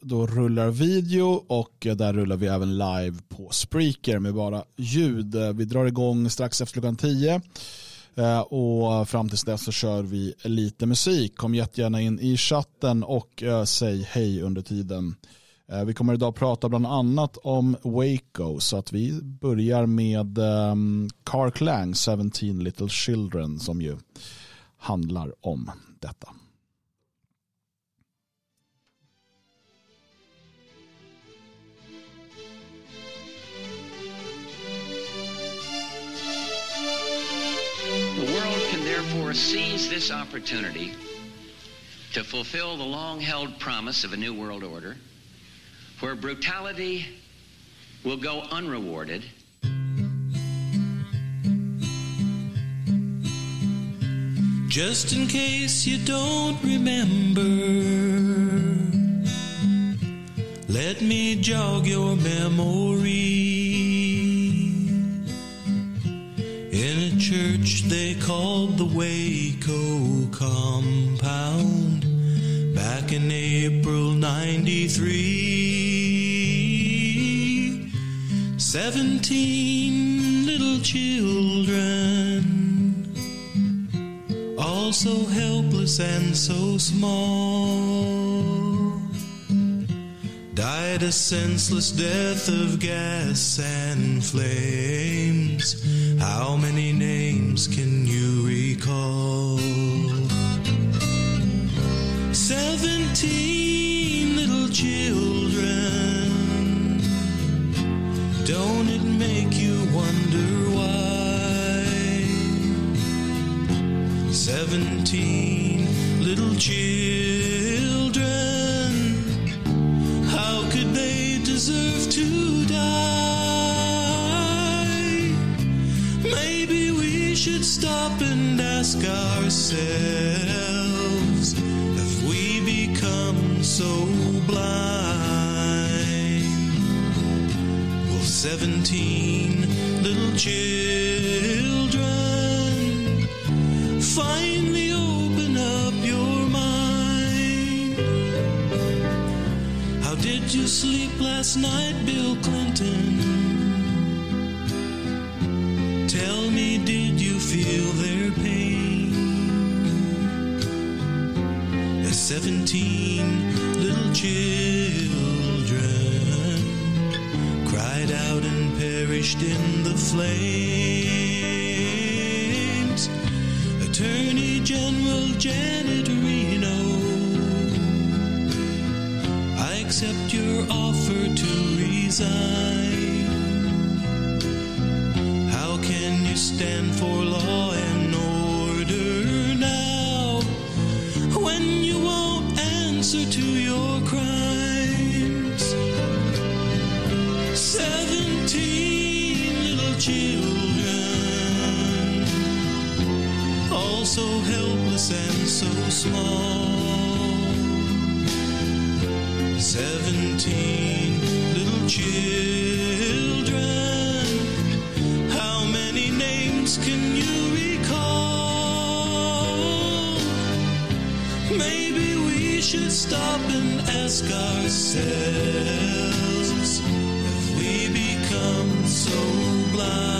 då rullar video och där rullar vi även live på Spreaker med bara ljud. Vi drar igång strax efter klockan 10 eh, och fram tills dess så kör vi lite musik. Kom jättegärna in i chatten och eh, säg hej under tiden. Eh, vi kommer idag prata bland annat om Waco så att vi börjar med Carl Car Clang 17 Little Children som ju handlar om detta. Seize this opportunity to fulfill the long held promise of a new world order where brutality will go unrewarded. Just in case you don't remember, let me jog your memory. Church they called the Waco Compound back in April 93. Seventeen little children, all so helpless and so small, died a senseless death of gas and flames. How many names can you recall? Seventeen little children. Don't it make you wonder why? Seventeen little children. How could they deserve to die? Should stop and ask ourselves have we become so blind? Will 17 little children finally open up your mind? How did you sleep last night, Bill Clinton? Feel pain? As seventeen little children cried out and perished in the flames. Attorney General Janet Reno, I accept your offer to resign. Small. Seventeen little children. How many names can you recall? Maybe we should stop and ask ourselves Have we become so blind?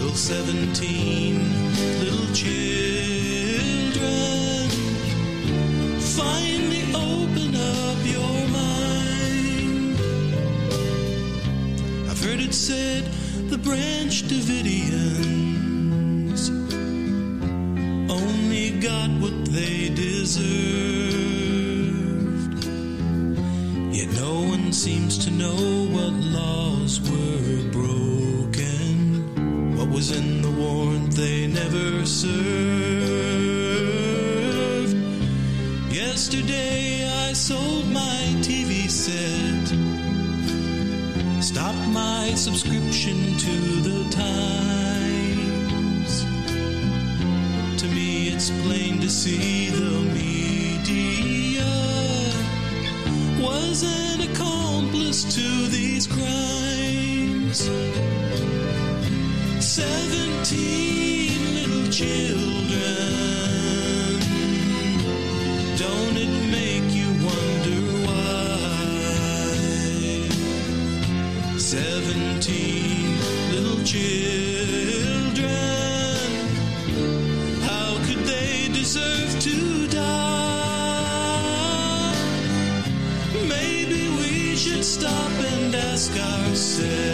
Will 17 was an accomplice to these crimes. Seventeen little children Don't it make you wonder why? Seventeen little children, said.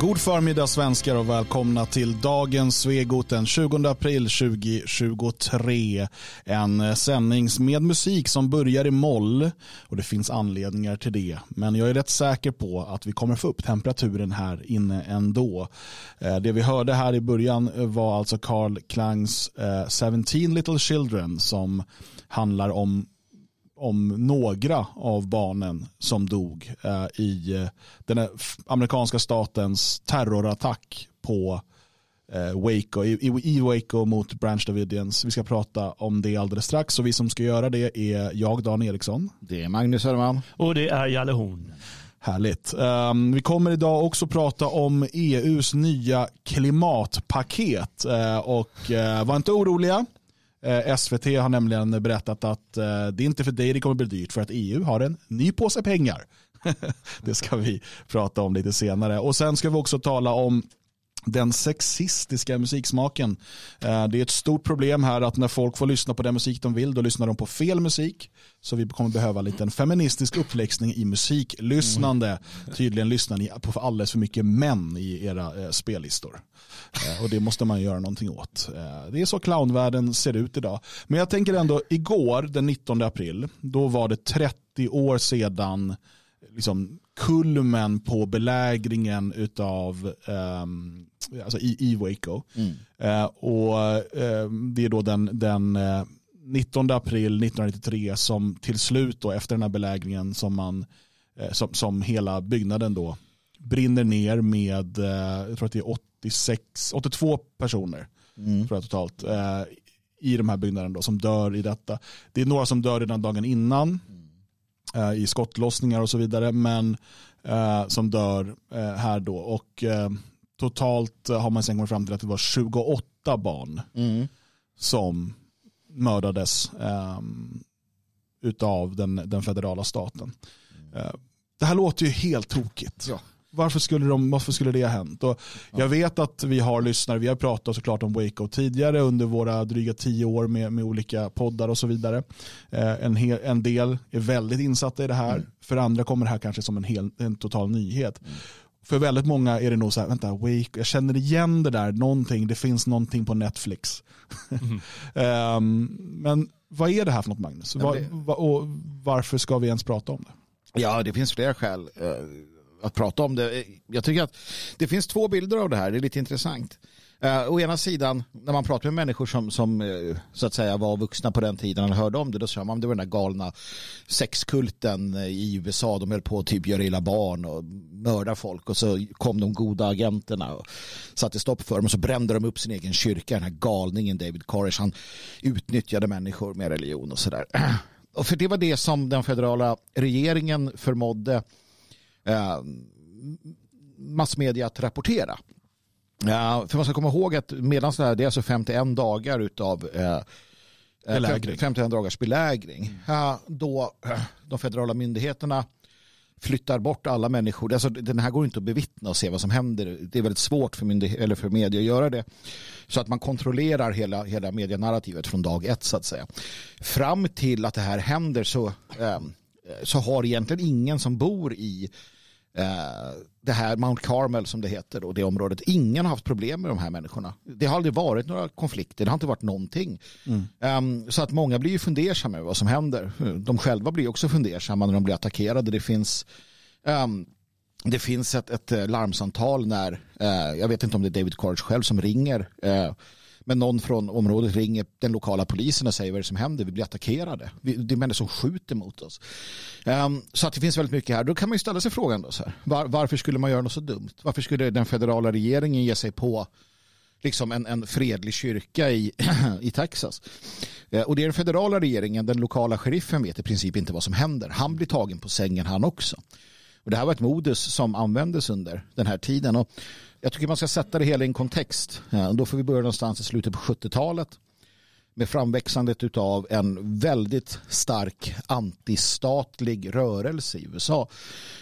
God förmiddag svenskar och välkomna till dagens Svegot den 20 april 2023. En eh, sändning med musik som börjar i moll och det finns anledningar till det. Men jag är rätt säker på att vi kommer få upp temperaturen här inne ändå. Eh, det vi hörde här i början var alltså Carl Klangs eh, 17 Little Children som handlar om om några av barnen som dog eh, i eh, den amerikanska statens terrorattack på eh, Waco, i, i, i Waco mot Branch Davidians. Vi ska prata om det alldeles strax och vi som ska göra det är jag, Dan Eriksson. Det är Magnus Söderman. Och det är Jalle Horn. Härligt. Um, vi kommer idag också prata om EUs nya klimatpaket uh, och uh, var inte oroliga. Eh, SVT har nämligen berättat att eh, det är inte för dig det kommer bli dyrt för att EU har en ny påse pengar. det ska vi prata om lite senare. Och sen ska vi också tala om den sexistiska musiksmaken. Eh, det är ett stort problem här att när folk får lyssna på den musik de vill, då lyssnar de på fel musik. Så vi kommer behöva lite en feministisk uppläxning i musiklyssnande. Tydligen lyssnar ni på alldeles för mycket män i era eh, spellistor. Eh, och det måste man göra någonting åt. Det är så clownvärlden ser ut idag. Men jag tänker ändå, igår den 19 april, då var det 30 år sedan liksom kulmen på belägringen utav um, alltså i, i Waco. Eh, och eh, det är då den, den eh, 19 april 1993 som till slut då efter den här belägringen som man eh, som, som hela byggnaden då brinner ner med jag tror att det är 86, 82 personer tror jag totalt i de här byggnaderna då, som dör i detta. Det är några som dör redan dagen innan eh, i skottlossningar och så vidare, men eh, som dör eh, här då. Och eh, totalt har man sen kommit fram till att det var 28 barn som mördades utav den, den federala staten. Eh, det här låter ju helt tokigt. Ja. Varför skulle, de, varför skulle det ha hänt? Och jag vet att vi har lyssnare, vi har pratat såklart om Waco tidigare under våra dryga tio år med, med olika poddar och så vidare. Eh, en, hel, en del är väldigt insatta i det här, för andra kommer det här kanske som en, hel, en total nyhet. För väldigt många är det nog så här, vänta, Waco, jag känner igen det där, någonting, det finns någonting på Netflix. Ehm, men vad är det här för något Magnus? Var, och varför ska vi ens prata om det? Ja, det finns flera skäl eh, att prata om det. Jag tycker att det finns två bilder av det här. Det är lite intressant. Uh, å ena sidan, när man pratar med människor som, som uh, så att säga var vuxna på den tiden och hörde om det, då sa man det var den där galna sexkulten eh, i USA. De höll på att typ göra illa barn och mörda folk och så kom de goda agenterna och satte stopp för dem och så brände de upp sin egen kyrka. Den här galningen David Koresh, han utnyttjade människor med religion och sådär. Och för det var det som den federala regeringen förmådde eh, massmedia att rapportera. För man ska komma ihåg att medan det, här, det är alltså 51 dagar utav eh, Belägring. 51 dagars belägring. Ja, då eh, de federala myndigheterna flyttar bort alla människor. Alltså, den här går inte att bevittna och se vad som händer. Det är väldigt svårt för, eller för media att göra det. Så att man kontrollerar hela, hela medienarrativet från dag ett så att säga. Fram till att det här händer så, eh, så har egentligen ingen som bor i eh, det här Mount Carmel som det heter och det området. Ingen har haft problem med de här människorna. Det har aldrig varit några konflikter, det har inte varit någonting. Um, så att många blir ju fundersamma över vad som händer. De själva blir också fundersamma när de blir attackerade. Det finns um, det finns ett, ett eh, larmsamtal när, eh, jag vet inte om det är David Courage själv som ringer eh, men någon från området ringer den lokala polisen och säger vad är det som händer? Vi blir attackerade. Vi, det är människor som skjuter mot oss. Um, så att det finns väldigt mycket här. Då kan man ju ställa sig frågan då så här. Var, varför skulle man göra något så dumt? Varför skulle den federala regeringen ge sig på liksom en, en fredlig kyrka i, i Texas. Eh, och det är den federala regeringen, den lokala sheriffen vet i princip inte vad som händer. Han blir tagen på sängen han också. Och det här var ett modus som användes under den här tiden. Och jag tycker man ska sätta det hela i en kontext. Ja, då får vi börja någonstans i slutet på 70-talet med framväxandet av en väldigt stark antistatlig rörelse i USA.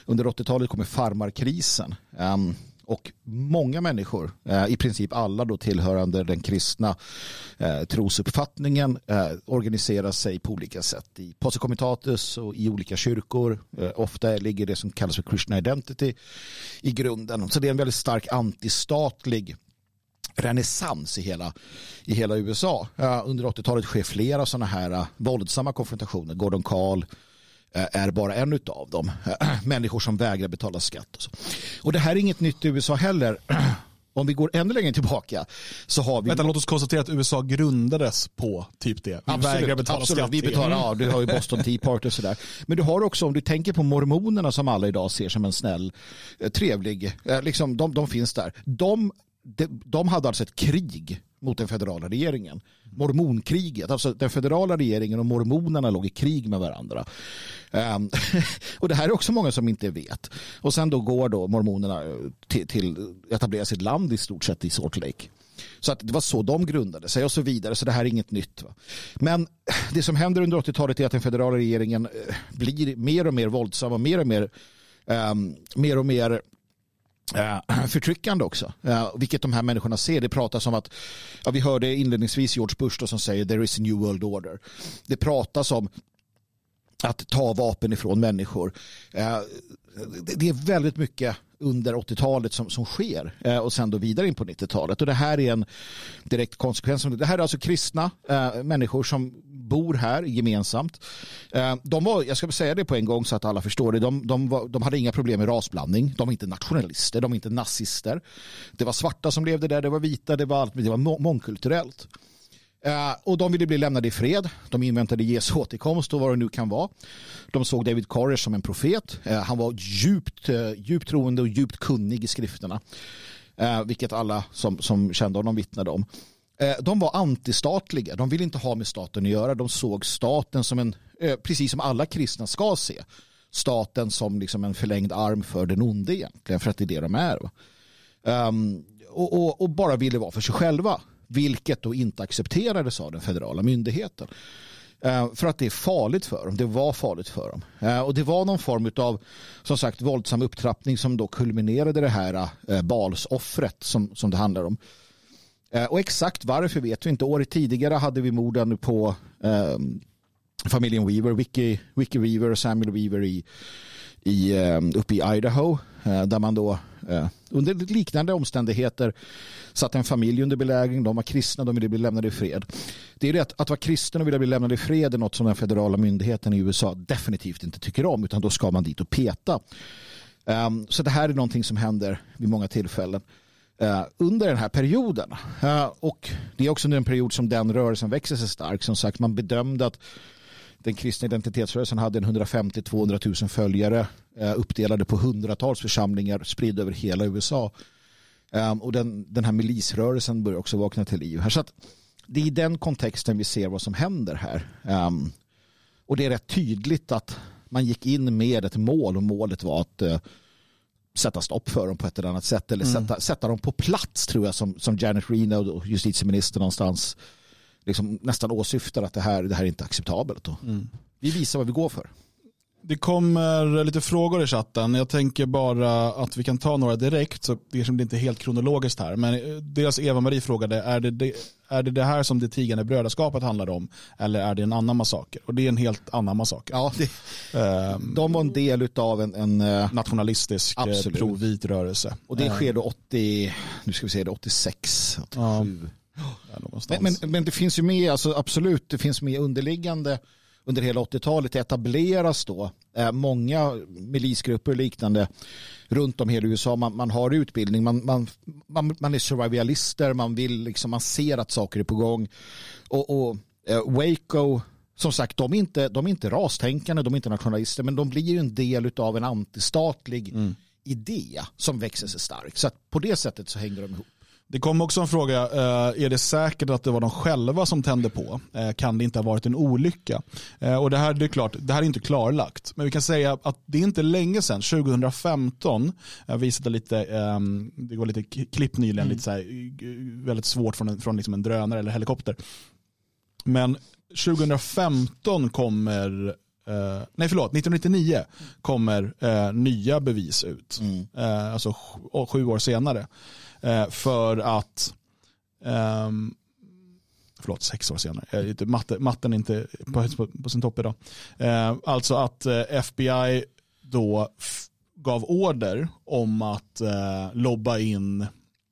Under 80-talet kommer farmarkrisen. Um, och många människor, eh, i princip alla då tillhörande den kristna eh, trosuppfattningen, eh, organiserar sig på olika sätt i Possecomitatus och i olika kyrkor. Eh, ofta ligger det som kallas för Christian Identity i grunden. Så det är en väldigt stark antistatlig renässans i hela, i hela USA. Eh, under 80-talet sker flera sådana här eh, våldsamma konfrontationer. Gordon Karl, Eh, är bara en av dem. Människor som vägrar betala skatt. Och, så. och det här är inget nytt i USA heller. Om vi går ännu längre tillbaka så har vi... Vänta, låt oss konstatera att USA grundades på typ det. Vi absolut, vägrar betala absolut. skatt. Vi betalar, ja, du har ju Boston Tea Party och sådär. Men du har också, om du tänker på mormonerna som alla idag ser som en snäll, eh, trevlig, eh, liksom, de, de finns där. De, de, de hade alltså ett krig mot den federala regeringen. Mormonkriget, alltså den federala regeringen och mormonerna låg i krig med varandra. Um, och det här är också många som inte vet. Och sen då går då mormonerna eh, till, till etablera sitt land i stort sett i Salt Lake. Så att det var så de grundade sig och så vidare. Så det här är inget nytt. Va? Men det som händer under 80-talet är att den federala regeringen eh, blir mer och mer våldsam och mer och mer, um, mer, och mer Eh, förtryckande också. Eh, vilket de här människorna ser. Det pratas om att, ja, vi hörde inledningsvis George Bush då som säger there is a new world order. Det pratas om att ta vapen ifrån människor. Eh, det är väldigt mycket under 80-talet som, som sker eh, och sen då vidare in på 90-talet. Och det här är en direkt konsekvens. Det här är alltså kristna eh, människor som bor här gemensamt. Eh, de var, jag ska säga det på en gång så att alla förstår det. De, de, var, de hade inga problem med rasblandning. De var inte nationalister, de var inte nazister. Det var svarta som levde där, det var vita, det var allt, det var mångkulturellt. Eh, och de ville bli lämnade i fred. De inväntade Jesu återkomst och vad det nu kan vara. De såg David Koresh som en profet. Eh, han var djupt, eh, djupt troende och djupt kunnig i skrifterna. vilket alla som, som kände honom vittnade om. de var antistatliga. De ville inte ha med staten att göra. De såg staten som en, precis som alla kristna ska se, staten som liksom en förlängd arm för den onde egentligen. För att det är det de är. Um, och, och, och bara ville vara för sig själva vilket då inte accepterades av den federala myndigheten. Eh, för att det är farligt för dem. Det var farligt för dem. Eh, och det var någon form av som sagt våldsam upptrappning som då kulminerade det här eh, balsoffret som, som det handlar om. Och exakt varför vet vi inte. Året tidigare hade vi morden på eh, familjen Weaver, Vicky, Vicky Weaver och Samuel Weaver i, i, eh, uppe i Idaho. Eh, där man då eh, under liknande omständigheter satt en familj under belägring, de var kristna, de ville bli lämnade i fred. Det är det att, att vara kristen och vilja bli lämnad i fred är något som den federala myndigheten i USA definitivt inte tycker om, utan då ska man dit och peta. Ehm, så det här är någonting som händer vid många tillfällen. Under den här perioden. Och det är också under en period som den rörelsen växer sig stark. Som sagt, man bedömde att den kristna identitetsrörelsen hade 150-200 000 följare uh, uppdelade på hundratals församlingar spridda över hela USA. Um, och den, den här milisrörelsen börjar också vakna till liv här. Så att det är i den kontexten vi ser vad som händer här. Um, och det är rätt tydligt att man gick in med ett mål och målet var att uh, sätta stopp för dem på ett eller annat sätt eller mm. sätta, sätta dem på plats tror jag som, som Janet Reno, justitieminister någonstans liksom nästan åsyftar att det här, det här är inte acceptabelt. Mm. Vi visar vad vi går för. Det kommer lite frågor i chatten. Jag tänker bara att vi kan ta några direkt. Så det blir inte helt kronologiskt här. Men eh, dels Eva-Marie frågade, är det det, är det det här som det tigande brödraskapet handlar om? Eller är det en annan massaker? Och det är en helt annan massaker. Ja, det, um, de var en del av en, en eh, nationalistisk eh, pro-vit rörelse. Och det sker då 80, nu ska vi se, 86, 87. Ja. Men, men, men, det finns ju med, alltså absolut, det finns med underliggande under hela 80-talet etableras då eh, många milisgrupper och liknande runt om hela USA. Man, man har utbildning, man, man, man, man är survivalister, man, vill liksom, man ser att saker är på gång. Och, och eh, Waco, som sagt, de är, inte, de är inte rastänkande, de är inte nationalister, men de blir ju en del av en antistatlig Mm. idé som växer sig stark. Så på det sättet så hänger de ihop. Det kom också en fråga, eh, är det säkert att det var de själva som tände på? Eh, kan det inte ha varit en olycka? Eh, och det här, det är klart, det här är inte klarlagt. Men vi kan säga att det är inte länge sedan, 2015, jag visade lite, eh, det går lite klipp nyligen, lite så här, väldigt svårt från, en, från liksom en drönare eller helikopter. Men 2015 kommer, eh, nej förlåt, 1999 kommer eh, nya bevis ut. Eh, alltså sj- sju år senare. Eh, för att, ehm, förlåt sex år senare, lite- matte, matten är inte på, på, på sin topp idag. Eh, alltså att eh, FBI då gav order om att eh, lobba in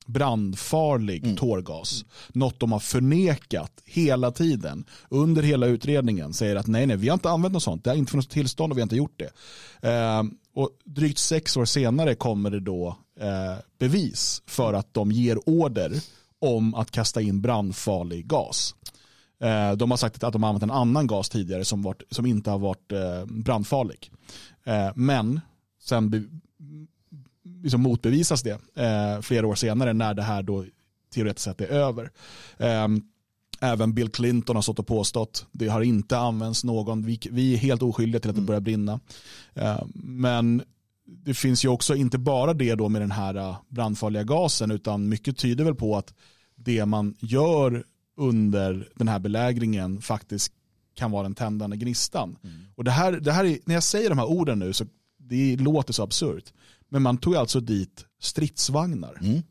brandfarlig tårgas. Något de har förnekat hela tiden. Under hela utredningen säger att nej, nej, vi har inte använt något sånt. Det har inte funnits tillstånd och vi har inte gjort det. Eh, och drygt sex år senare kommer det då eh, bevis för att de ger order om att kasta in brandfarlig gas. Eh, de har sagt att de har använt en annan gas tidigare som, varit, som inte har varit eh, brandfarlig. Eh, men sen be, liksom motbevisas det eh, flera år senare när det här då teoretiskt sett är över. Eh, även Bill Clinton har stått och påstått det har inte använts någon, vi, vi är helt oskyldiga till att det börjar brinna. Eh, men det finns ju också inte bara det då med den här eh, brandfarliga gasen utan mycket tyder väl på att det man gör under den här belägringen faktiskt kan vara den tändande gnistan. Och det här, det här är, när jag säger de här orden nu så det låter så absurt. Men man tog alltså dit stridsvagnar. Vi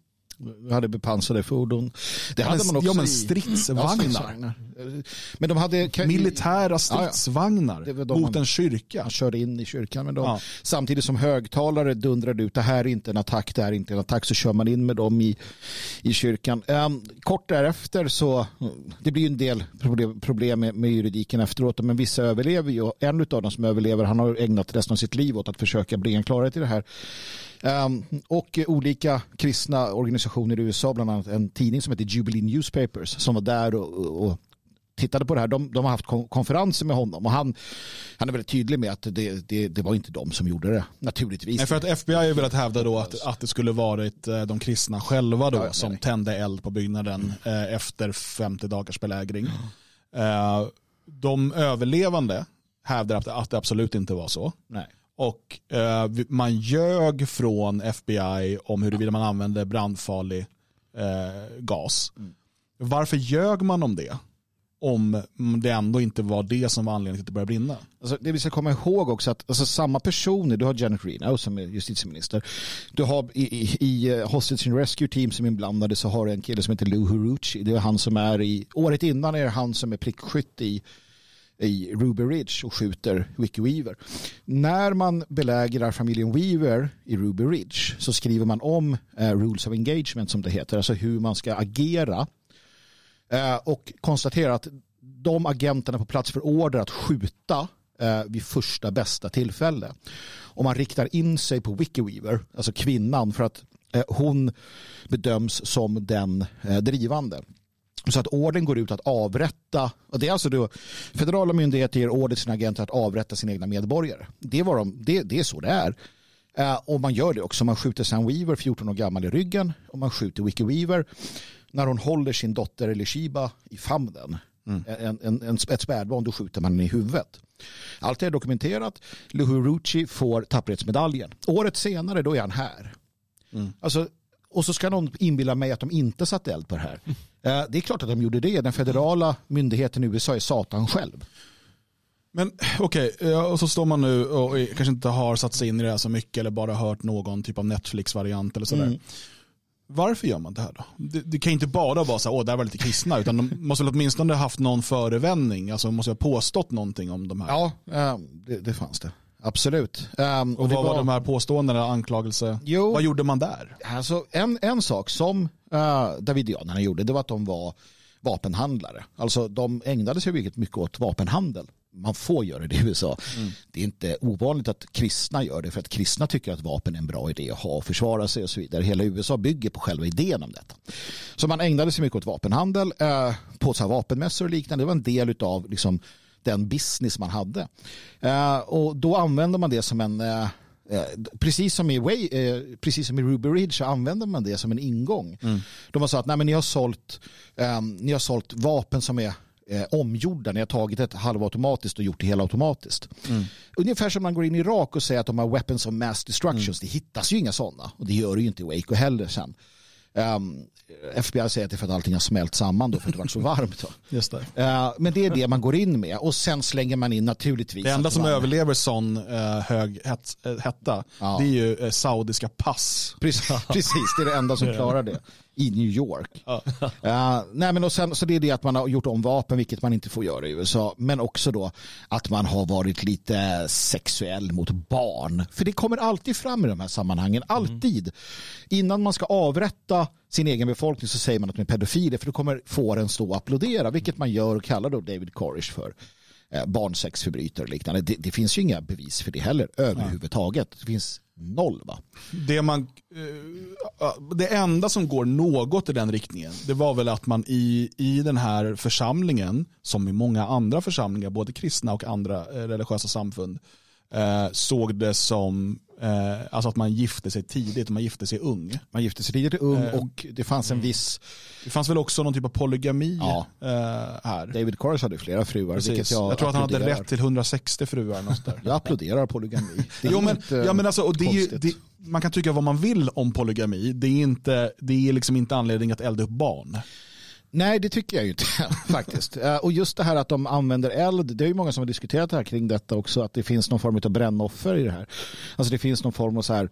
hade bepansrade fordon. Det Ja, hade man också ja, men stridsvagnar. Ja. Men de hade... Militära stridsvagnar var de mot en kyrka. Man körde in i kyrkan med dem. Ja. Samtidigt som högtalare dundrade ut, det här är inte en attack, det här är inte en attack, så kör man in med dem i, i kyrkan. Ehm, kort därefter så, det blir ju en del problem, problem med, med juridiken efteråt, men vissa överlever ju. En av dem som överlever, han har ägnat resten av sitt liv åt att försöka bringa klarhet i det här. Ehm, och olika kristna organisationer i USA, bland annat en tidning som heter Jubilee Newspapers, som var där och, och, tittade på det här. De, de har haft kon- konferenser med honom och han, han är väldigt tydlig med att det, det, det var inte de som gjorde det, naturligtvis. Nej, för att FBI har velat hävda då att, att det skulle varit eh, de kristna själva då Ja, som nej. tände eld på byggnaden eh, efter 50 dagars belägring. Eh, de överlevande hävdar att det absolut inte var så. Nej. Och eh, man ljög från FBI om huruvida man använde brandfarlig eh, gas. Varför ljög man om det? Om det ändå inte var det som var anledningen till att det började brinna. Alltså, det vi ska komma ihåg också att alltså, samma personer, du har Janet Reno som är justitieminister, du har i, i, i eh, Hostage and Rescue Team som är inblandade så har du en kille som heter Lou Hurucci, det är han som är i, året innan är det han som är prickskytt i i Ruby Ridge och skjuter Wiki Weaver. När man belägrar familjen Weaver i Ruby Ridge så skriver man om eh, Rules of Engagement som det heter, alltså hur man ska agera eh, och konstaterar att de agenterna på plats för order att skjuta eh, vid första bästa tillfälle. Och man riktar in sig på Wiki Weaver, alltså kvinnan, för att eh, hon bedöms som den eh, drivande. Så att orden går ut att avrätta, och det är alltså då federala myndigheter ger order till sina agenter att avrätta sina egna medborgare. Det, var de, det, det är så det är. Eh, och man gör det också. Man skjuter Sam Weaver, 14 år gammal, i ryggen. Och man skjuter Wiki Weaver när hon håller sin dotter Elishiba i famnen. En, en, en, ett spädbarn, då skjuter man henne i huvudet. Allt det är dokumenterat. Luhurucci får tapperhetsmedaljen. Året senare, då är han här. Alltså, och så ska någon inbilla mig att de inte satte eld på det här. Eh, Det är klart att de gjorde det. Den federala myndigheten i USA är Satan själv. Men okej, ja, och så står man nu och kanske inte har satt sig in i det här så mycket eller bara hört någon typ av Netflix-variant eller sådär. Varför gör man det här då? Det, det kan inte bara vara så här, åh, där var lite kristna, utan de måste väl åtminstone ha haft någon förevändning, alltså måste ha påstått någonting om de här. Ja, eh, det, det fanns det. Absolut. Um, och vad var de här påståendena, anklagelse? Jo. Vad gjorde man där? Alltså, en, en sak som uh, Davidianerna gjorde det var att de var vapenhandlare. Alltså de ägnade sig mycket, mycket åt vapenhandel. man får göra det i USA. Mm. Det är inte ovanligt att kristna gör det för att kristna tycker att vapen är en bra idé att ha och försvara sig och så vidare. Hela USA bygger på själva idén om detta. Så man ägnade sig mycket åt vapenhandel eh, på så vapenmässor och liknande. Det var en del av liksom, den business man hade. Eh, och då använde man det som en eh, Eh, precis som i Way, precis som i Ruby Ridge så använder man det som en ingång. Mm. De har sagt att ni har sålt, eh, ni har sålt vapen som är eh, omgjorda. Ni har tagit ett halvautomatiskt och gjort det helautomatiskt. Mm. Ungefär som man går in i Irak och säger att de har weapons of mass destructions. Mm. Det hittas ju inga sådana. Och det gör det ju inte i Waco heller sen. Um, FBI säger att det är för att allting har smält samman då för att det var så varmt. Just det. Uh, men det är det man går in med och sen slänger man in naturligtvis. Det enda som överlever sån uh, hög uh, hetta ja. det är ju saudiska pass. Precis, precis, det är det enda som klarar det i New York. Ja. Uh, nej, men och sen, så det är det att man har gjort om vapen, vilket man inte får göra i USA. Men också då att man har varit lite sexuell mot barn. För det kommer alltid fram i de här sammanhangen. Alltid. Mm. Innan man ska avrätta sin egen befolkning så säger man att de är pedofiler. För då kommer fåren stå och applådera. Vilket man gör och kallar då David Koresh för eh, barnsexförbrytare och liknande. Det, det, finns ju inga bevis för det heller överhuvudtaget. Det finns noll va? Det, man, eh, eh, det enda som går något i den riktningen det var väl att man i, i den här församlingen som i många andra församlingar, både kristna och andra eh, religiösa samfund eh, såg det som eh, alltså att man gifte sig tidigt och man gifte sig ung. Man gifte sig tidigt ung eh, och det fanns en viss... Det fanns väl också någon typ av polygami ja. eh, här. David Kors hade flera fruar. Jag, jag tror att han hade rätt till 160 fruar. Jag applåderar polygami. jo, men, ja, men alltså, och det är, det, man kan tycka vad man vill om polygami. Det är, inte, det är liksom inte anledning att elda upp barn. Nej, det tycker jag ju inte faktiskt. Eh, och just det här att de använder eld, det är ju många som har diskuterat det här kring detta också, att det finns någon form av brännoffer i det här. Alltså det finns någon form av så här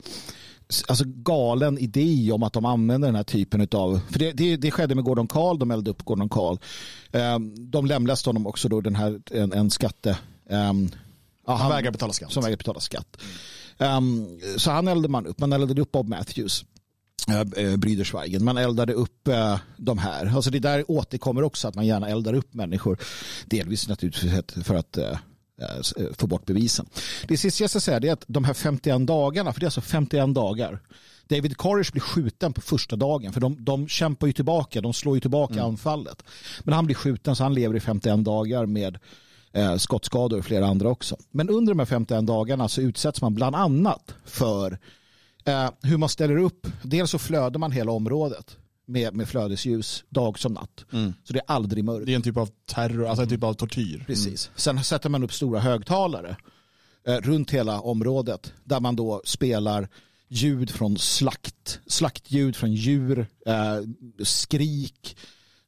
alltså galen idé om att de använder den här typen av, för det, det, det skedde med Gordon Karl, de eldade upp Gordon Karl. Um, de lemläste honom också då den här, en, en skatte... Um, ja, han, han vägrar betala skatt. Som vägrar betala skatt. Um, så han eldade man upp, man eldade upp Bob Matthews. Äh, Brüderschweigen. Man eldade upp äh, de här. Alltså det där återkommer också att man gärna eldar upp människor. Delvis naturligtvis för att äh, få bort bevisen. Det sista jag ska säga är att de här 51 dagarna, för det är alltså 51 dagar. David Koresh blir skjuten på första dagen för de, de kämpar ju tillbaka, de slår ju tillbaka mm. anfallet. Men han blir skjuten så han lever i 51 dagar med eh, skottskador och flera andra också. Men under de här 51 dagarna så utsätts man bland annat för Eh, hur man ställer upp. Dels så flödar man hela området med, med flödesljus dag som natt. Mm. Så det är aldrig mörkt. Det är en typ av terror, alltså en typ av tortyr. Precis. Mm. Sen sätter man upp stora högtalare eh, runt hela området där man då spelar ljud från slakt, slaktljud från djur, eh, skrik.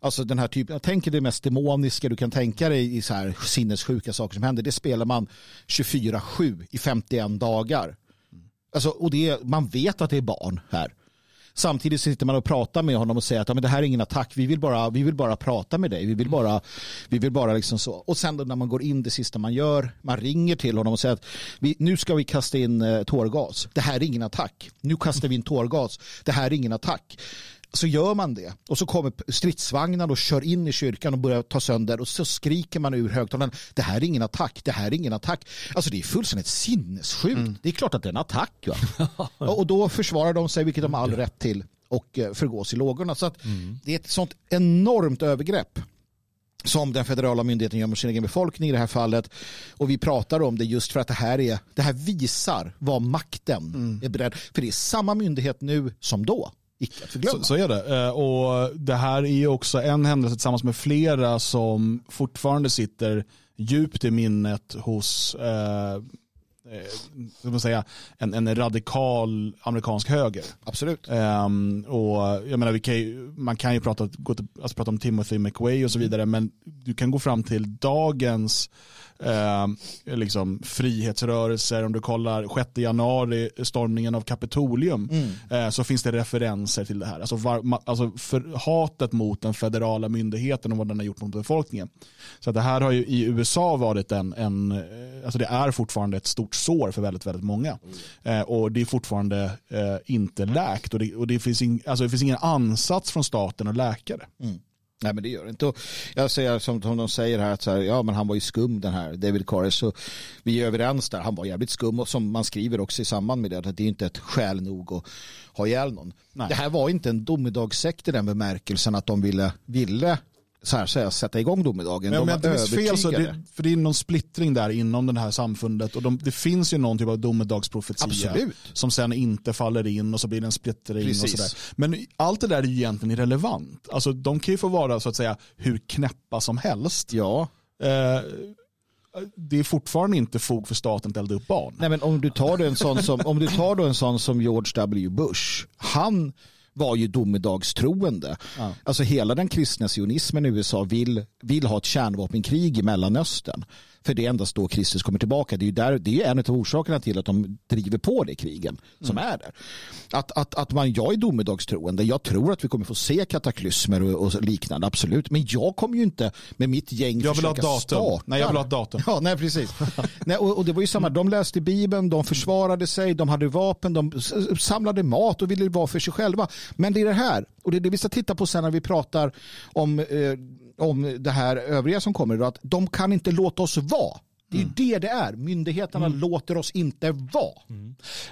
Alltså den här typen, jag tänker det mest demoniska du kan tänka dig i så här sinnessjuka saker som händer. Det spelar man 24-7 i 51 dagar. Alltså, och det, man vet att det är barn här. Samtidigt sitter man och pratar med honom och säger att ja, men det här är ingen attack, vi vill bara, vi vill bara prata med dig. Vi vill bara, vi vill bara liksom så. Och sen när man går in, det sista man gör, man ringer till honom och säger att vi, nu ska vi kasta in eh, tårgas. Det här är ingen attack. Nu kastar vi in tårgas. Det här är ingen attack så gör man det och så kommer stridsvagnar och kör in i kyrkan och börjar ta sönder och så skriker man ur högtalaren det här är ingen attack, det här är ingen attack. Alltså det är fullständigt sinnessjukt. Mm. Det är klart att det är en attack. Va? och då försvarar de sig, vilket de har all rätt till och eh, förgås i lågorna. Så att mm. det är ett sånt enormt övergrepp som den federala myndigheten gör mot sin egen befolkning i det här fallet. Och vi pratar om det just för att det här, är, det här visar vad makten mm. är beredd. För det är samma myndighet nu som då icke att förglömma. Så, så, är det. Eh, och det här är också en händelse tillsammans med flera som fortfarande sitter djupt i minnet hos eh, eh man säga, en, en radikal amerikansk höger. Absolut. Um, och jag menar, vi kan man kan ju prata, gå till, alltså prata om Timothy McWay och så vidare, men du kan gå fram till dagens eh, liksom frihetsrörelser, om du kollar 6 januari, stormningen av Kapitolium, mm. eh, så finns det referenser till det här. Alltså, var, alltså för hatet mot den federala myndigheten och vad den har gjort mot befolkningen. Så det här har ju i USA varit en, en eh, alltså det är fortfarande ett stort sår för väldigt, väldigt många. Eh, och det är fortfarande eh, inte läkt och, det, och det, finns in, alltså det finns ingen ansats från staten att läka det. Mm. Nej men det gör det inte. Och jag säger som, som de säger här att så här, ja men han var ju skum den här David Corris. Så vi är överens där. Han var jävligt skum och som man skriver också i samband med det att det är inte ett skäl nog att ha ihjäl någon. Nej. Det här var inte en domedagssekt i den bemärkelsen att de ville, ville så här säga, sätta igång domedagen. Men de var minns fel så det, för det är någon splittring där inom det här samfundet och de, det finns ju någon typ av domedagsprofetia Absolut. som sen inte faller in och så blir det en splittring och Precis. sådär. Men allt det där är ju egentligen irrelevant. Alltså de kan ju få vara så att säga hur knäppa som helst. Ja, Eh, det är fortfarande inte fog för staten att elda upp barn. Nej, men om du tar då en sån som, om du tar då en sån som George W. Bush, han var ju domedagstroende. Ja. Alltså hela den kristna sionismen i USA vill, vill ha ett kärnvapenkrig i Mellanöstern. För det är endast då Kristus kommer tillbaka. Det är, ju där, det är en av orsakerna till att de driver på det krigen som Mm. är där. Att, att, att man, jag är domedagstroende. Jag tror att vi kommer få se kataklysmer och, och liknande, absolut. Men jag kommer ju inte med mitt gäng Jag vill ha datum. starta Nej, jag vill ha datum. Ja, nej precis. nej, och, och det var ju samma, de läste Bibeln, de försvarade sig, de hade vapen, de samlade mat och ville vara för sig själva. Men det är det här, och det är det vi ska titta på sen när vi pratar om, eh, om det här övriga som kommer, idag, att de kan inte låta oss vara. Det är ju det det är. Myndigheterna låter oss inte vara.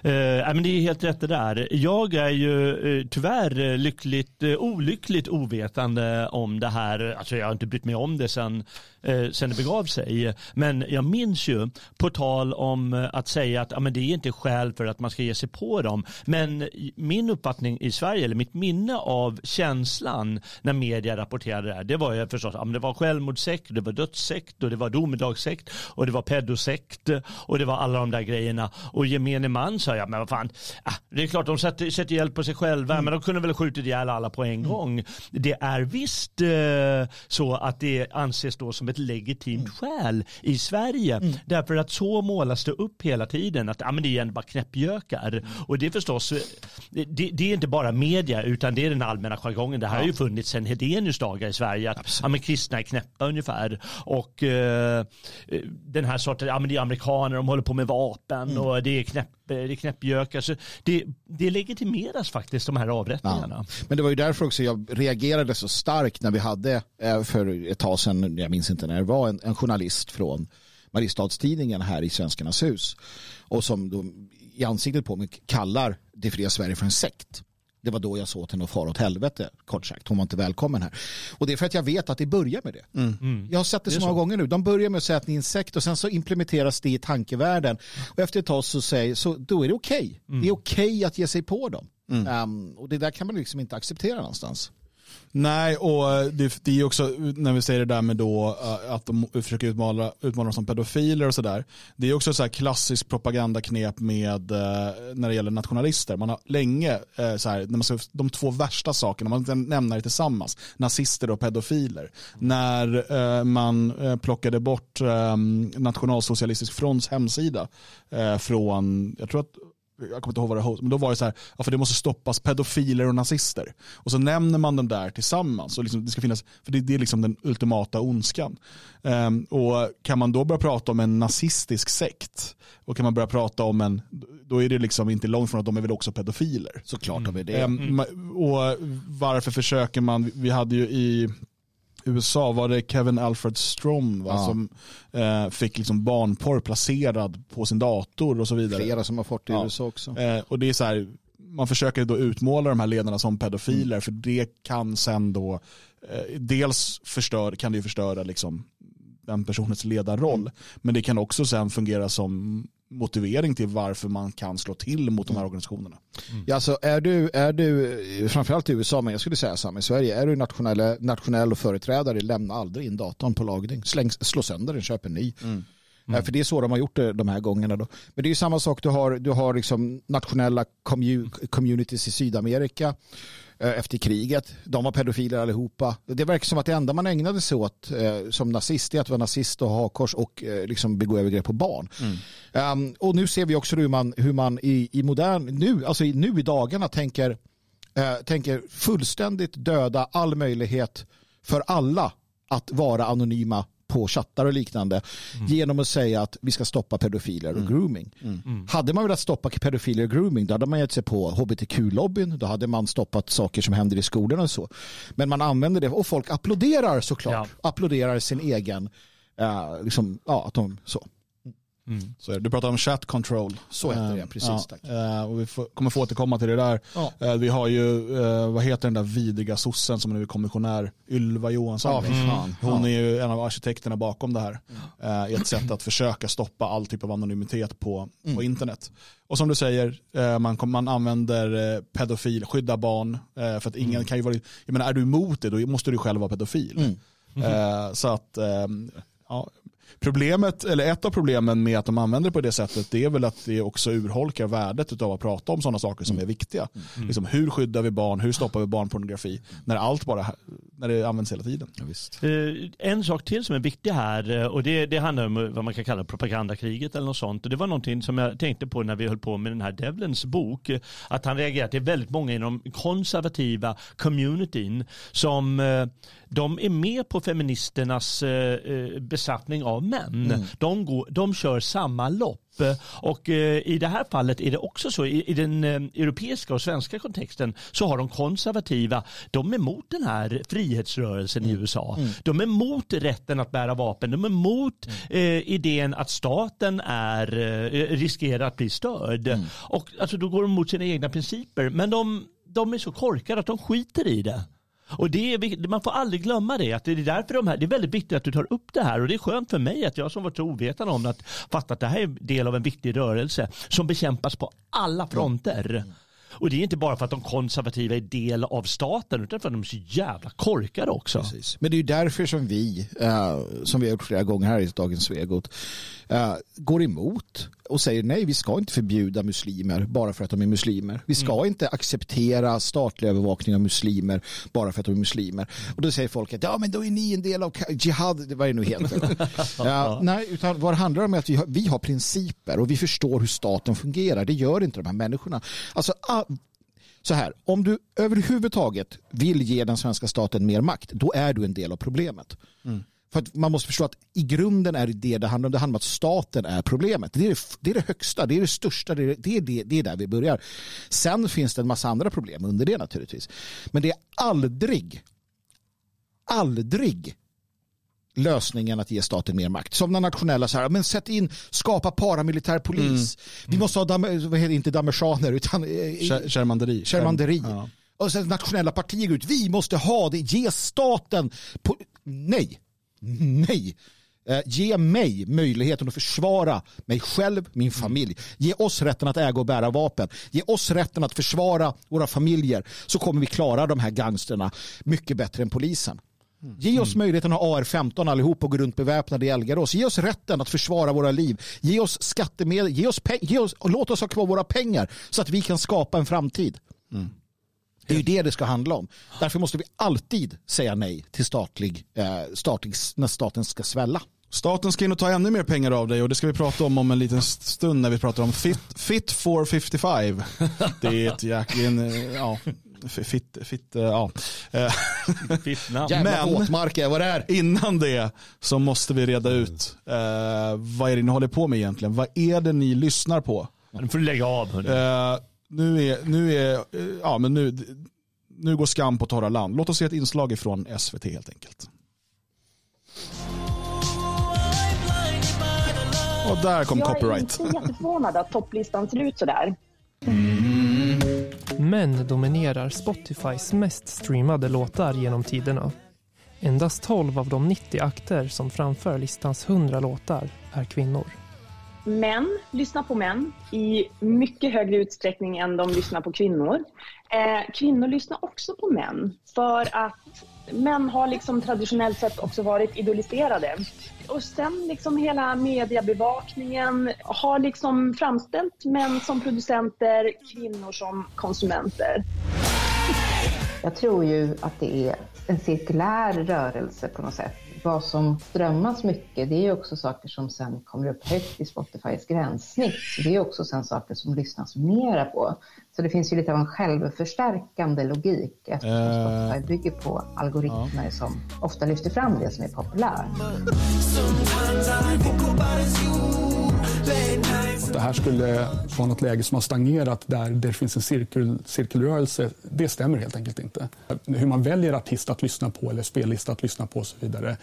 Eh, nej, men det är helt rätt det där. Jag är ju eh, tyvärr eh, lyckligt, eh, olyckligt ovetande om det här. Alltså jag har inte brytt mig om det sen, eh, sen det begav sig. Men jag minns ju, på tal om eh, att säga att ja, men det är inte skäl för att man ska ge sig på dem. Men min uppfattning i Sverige, eller mitt minne av känslan när media rapporterade det här, det var ju förstås, ja, men det var självmordssekt, det var dödssekt och det var domedagssekt och det var pedosekt och det var alla de där grejerna. Och gemene man sa, ja men vad fan, ah, det är klart de sätter, sätter hjälp på sig själva, men de kunde väl skjutit ihjäl alla på en gång. Det är visst eh, så att det anses då som ett legitimt skäl i Sverige. Därför att så målas det upp hela tiden, att ah, men det är bara knäppjökar. Och det är förstås, eh, det, det är inte bara media, utan det är den allmänna jargongen. Det här har ju funnits sedan Hedenius dagar i Sverige, att ja, men kristna är knäppa ungefär. Och eh, den här sorten, ja men det är amerikaner, de håller på med vapen och det är knäpp det är knäppjökar. Så det, det legitimeras faktiskt de här avrättningarna. Men det var ju därför också jag reagerade så starkt när vi hade eh, för ett tag sedan, jag minns inte när det var, en, en journalist från Mariestadstidningen här i Svenskarnas hus och som då i ansiktet på mig kallar Det fria Sverige för en sekt. Det var då jag såg henne och fara åt helvete, kort sagt. Hon var inte välkommen här. Och det är för att jag vet att det börjar med det. Jag har sett det, så många gånger nu. De börjar med att säga att ni är en sekt och sen så implementeras det i tankevärlden. Och efter ett tag så säger så då är det okej. Det är okej att ge sig på dem. Um, och det där kan man liksom inte acceptera någonstans. Nej, och det, det är också när vi säger det där med då eh, att de försöker utmåla, utmåla dem som pedofiler och sådär. Det är också så här klassiskt propagandaknep med eh, när det gäller nationalister. Man har länge, eh, så här, när man ska, de två värsta sakerna, man kan nämna det tillsammans, nazister och pedofiler. När man plockade bort ehm, Nationalsocialistisk fronts hemsida från, jag tror att jag kommer inte ihåg vad det var, men då var det så här, ja, för det måste stoppas pedofiler och nazister. Och så nämner man dem där tillsammans. Och liksom, det ska finnas, för det, det är liksom den ultimata ondskan. Ehm, och kan man då börja prata om en nazistisk sekt och kan man börja prata om en, då är det liksom inte långt från att de är väl också pedofiler. Såklart de är det. Ehm, ma- Och varför försöker man, vi hade ju i USA var det Kevin Alfred Strom va, Ja. som eh, fick liksom barnporr placerad på sin dator och så vidare. Flera som har fått det i Ja. USA också. Eh, och det är så här, man försöker då utmåla de här ledarna som pedofiler för det kan sen då eh, dels förstör, kan det ju förstöra liksom den personens ledarroll men det kan också sen fungera som motivering till varför man kan slå till mot de här organisationerna. Ja, alltså är du, är du, framförallt i USA, men jag skulle säga samma i Sverige, är du nationell, nationell och företrädare, lämna aldrig in datorn på lagning. Släng, slå sönder den, köp en ny. Ja, för det är så de har gjort det de här gångerna. Då. Men det är ju samma sak, du har, du har liksom nationella commu- communities i Sydamerika eh, efter kriget. De var pedofiler allihopa. Det verkar som att det enda man ägnade sig åt eh, som nazist är att vara nazist och ha hakkors och eh, liksom begå övergrepp på barn. Um, och nu ser vi också hur man, hur man i, i modern, nu, alltså i- nu i dagarna tänker, eh, tänker fullständigt döda all möjlighet för alla att vara anonyma på chattar och liknande genom att säga att vi ska stoppa pedofiler och grooming. Hade man velat stoppa pedofiler och grooming då hade man gett sig på hbtq-lobbyn. Då hade man stoppat saker som händer i skolorna och så. Men man använder det och folk applåderar såklart. Applåderar sin egen, eh, liksom, ja, att de så. Så är det. du pratar om chat control. Så heter det, Eh, precis, ja, tack. eh, och vi får, kommer få återkomma till det där. Ja. Eh, vi har ju, eh, vad heter den där vidriga sossen som nu är kommissionär, Ylva Johansson. Ja, fan. Hon är ju en av arkitekterna bakom det här. I ett sätt att försöka stoppa all typ av anonymitet på, Mm. på internet. Och som du säger, man, man använder pedofil, skydda barn. För att ingen kan ju vara, jag menar är du emot det då måste du själv vara pedofil. Eh, Så att, eh, ja, Problemet, eller ett av problemen med att de använder det på det sättet det är väl att det också urholkar värdet av att prata om sådana saker som är viktiga. Liksom, hur skyddar vi barn, hur stoppar vi barnpornografi när allt bara när det används hela tiden. Eh, En sak till som är viktig här eh, och det, det handlar om vad man kan kalla propagandakriget eller något sånt. Och det var någonting som jag tänkte på när vi höll på med den här Devlins bok. eh, Att han reagerar är väldigt många inom konservativa communityn som eh, de är med på feministernas eh, eh, besattning av män. De, går, de kör samma lopp. Och eh, i det här fallet är det också så, i, den europeiska och svenska kontexten så har de konservativa, de är emot den här frihetsrörelsen i USA. De är emot rätten att bära vapen, de är emot eh, idén att staten är, eh, riskerar att bli störd. Och alltså, då går de emot sina egna principer, men de, de är så korkade att de skiter i det. Och det är, man får aldrig glömma det. Att det, är därför de här, det är väldigt viktigt att du tar upp det här. Och det är skönt för mig att jag som varit så ovetande om det, att fatta att det här är del av en viktig rörelse som bekämpas på alla fronter. Och det är inte bara för att de konservativa är del av staten utan för att de är så jävla korkade också. Precis. Men det är ju därför som vi, eh, som vi har gjort flera gånger här i Dagens Svegot, eh, går emot och säger nej, vi ska inte förbjuda muslimer bara för att de är muslimer. Vi ska inte acceptera statlig övervakning av muslimer bara för att de är muslimer. Och då säger folk att ja, men då är ni en del av jihad, vad det nu heter. ja, nej, utan vad det handlar om är att vi har, vi har principer och vi förstår hur staten fungerar. Det gör inte de här människorna. Alltså, så här, om du överhuvudtaget vill ge den svenska staten mer makt, då är du en del av problemet. För att man måste förstå att i grunden är det det det handlar om. Det handlar om att staten är problemet. Det är det, det, är det högsta, det är det största, det är, det, är det, det är där vi börjar. Sen finns det en massa andra problem under det naturligtvis. Men det är aldrig, aldrig lösningen att ge staten mer makt. Som den nationella, så här, men sätt in, skapa paramilitär polis. Vi måste ha, dam, vad heter inte damerschaner, utan eh, Shermanderi. Shermanderi. Ja. Och sen nationella partier ut, vi måste ha det, ge staten, nej, nej. Eh, ge mig möjligheten att försvara mig själv, min familj. Ge oss rätten att äga och bära vapen. Ge oss rätten att försvara våra familjer. Så kommer vi klara de här gangsterna mycket bättre än polisen. Ge oss möjligheten att ha AR-15 allihop och gå runt beväpnade i Elgarås. Ge oss rätten att försvara våra liv. Ge oss skattemedel. Ge oss ge oss, och låt oss ha kvar våra pengar så att vi kan skapa en framtid. Det är ju det det ska handla om. Därför måste vi alltid säga nej till statlig, eh, statlig när staten ska svälla. Staten ska in och ta ännu mer pengar av dig och det ska vi prata om om en liten stund när vi pratar om Fit, fit for 55. Det är ett jäkla, ja, fit, fit, eh, ja. Eh, Fitt namn. Jävla Men- våtmark är vad det är. Innan det så måste vi reda ut eh, vad är det ni håller på med egentligen? Vad är det ni lyssnar på? Nu får du lägga av. Eh, nu är, nu är, eh, ja men nu, nu går skam på torra land. Låt oss se ett inslag ifrån SVT helt enkelt. Och där kom Jag copyright. är inte jätteförvånad att topplistan ser ut sådär. Män dominerar Spotifys mest streamade låtar genom tiderna. Endast 12 av de 90 akter som framför listans 100 låtar är kvinnor. Män lyssnar på män i mycket högre utsträckning än de lyssnar på kvinnor. Eh, kvinnor lyssnar också på män för att män har liksom traditionellt sett också varit idoliserade. Och sen liksom hela mediebevakningen har liksom framställt män som producenter, kvinnor som konsumenter. Jag tror ju att det är en cirkulär rörelse på något sätt. vad som strömmas mycket, det är ju också saker som sen kommer upp högt i Spotifys gränssnitt. Så det är också sen saker som lyssnas mera på. Så det finns ju lite av en självförstärkande logik eftersom Eh, Spotify bygger på algoritmer som ofta lyfter fram det som är populärt. Att det här skulle vara något läge som har stagnerat där det finns en cirkel, cirkelrörelse, det stämmer helt enkelt inte. Hur man väljer artist att lyssna på eller spellista att lyssna på och så vidare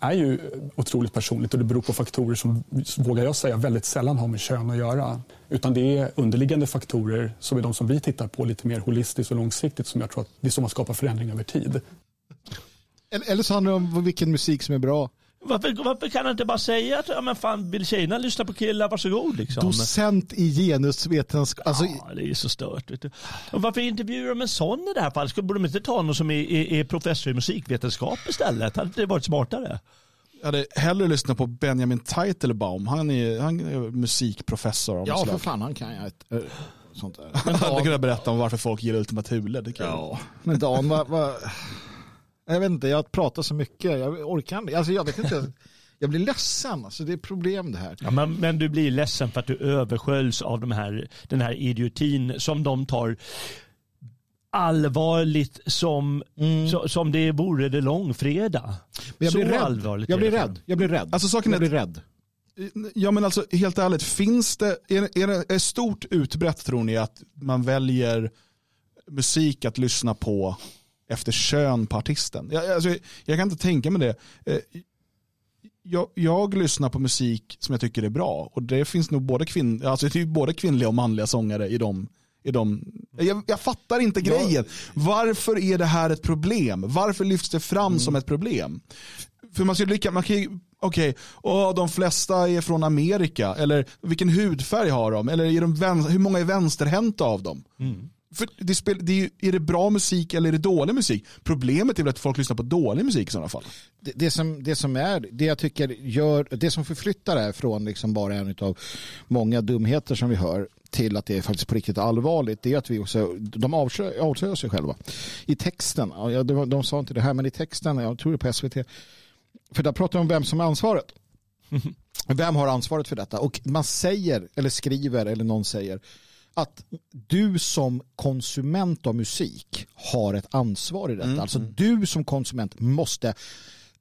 är ju otroligt personligt och det beror på faktorer som, vågar jag säga, väldigt sällan har med kön att göra. Utan det är underliggande faktorer som är de som vi tittar på lite mer holistiskt och långsiktigt som jag tror att det är som att skapa förändring över tid. Eller, eller så handlar det om vilken musik som är bra. Varför, varför kan han inte bara säga att ja, men fan, vill tjejerna lyssna på killar, varsågod liksom. Docent i genusvetenskap. Alltså, ja, det är så stört. Vet du. Och varför intervjuar de en sån i det här fallet? Borde de inte ta någon som är, är, är professor i musikvetenskap istället? Hade det varit smartare? Jag hade hellre lyssnat på Benjamin Teitelbaum. Han är, han är musikprofessor. Ja, för fan, han kan jag ett, äh, sånt där. Han hade kunnat berätta om varför folk gillar Ultima Thule. Det kan Ja, men Dan, vad... vad... Jag vet inte, jag pratar så mycket. Jag orkar inte. Alltså, jag vet inte. Jag blir ledsen. Alltså, det är problem det här. Ja, men, men du blir ledsen för att du översköljs av de här, den här idiotin som de tar allvarligt som, så, som det vore det långfredag. Men jag så blir rädd. allvarligt Jag blir rädd. Jag blir rädd. Alltså saken jag är blir rädd. Ja men alltså helt ärligt, finns det, är, är det är stort utbrett tror ni att man väljer musik att lyssna på efter kön på artisten? Jag, alltså, jag kan inte tänka mig det. Eh, Jag, jag lyssnar på musik som jag tycker är bra och det finns nog både, kvinn, alltså det är både kvinnliga och manliga sångare i de i de, jag, jag fattar inte grejen. Varför är det här ett problem? Varför lyfts det fram som ett problem? För man skulle lika, man kan ju, okej, okay, de flesta är från Amerika, eller vilken hudfärg har de? Eller är de vän, hur många är vänsterhänta av dem? För det spel, det är, är det bra musik eller är det dålig musik? Problemet är väl att folk lyssnar på dålig musik i sådana fall. det, det, som, det som är, det jag tycker gör, det som förflyttar det här från liksom bara en av många dumheter som vi hör till att det är faktiskt på riktigt allvarligt, det är att vi också, de avslöjar, avslöjar sig själva. I texten, ja, de, de sa inte det här, men i texten, jag tror det på SVT, för där pratar de om vem som är ansvaret. Vem har ansvaret för detta? Och man säger, eller skriver, eller någon säger, att du som konsument av musik har ett ansvar i detta. Alltså du som konsument måste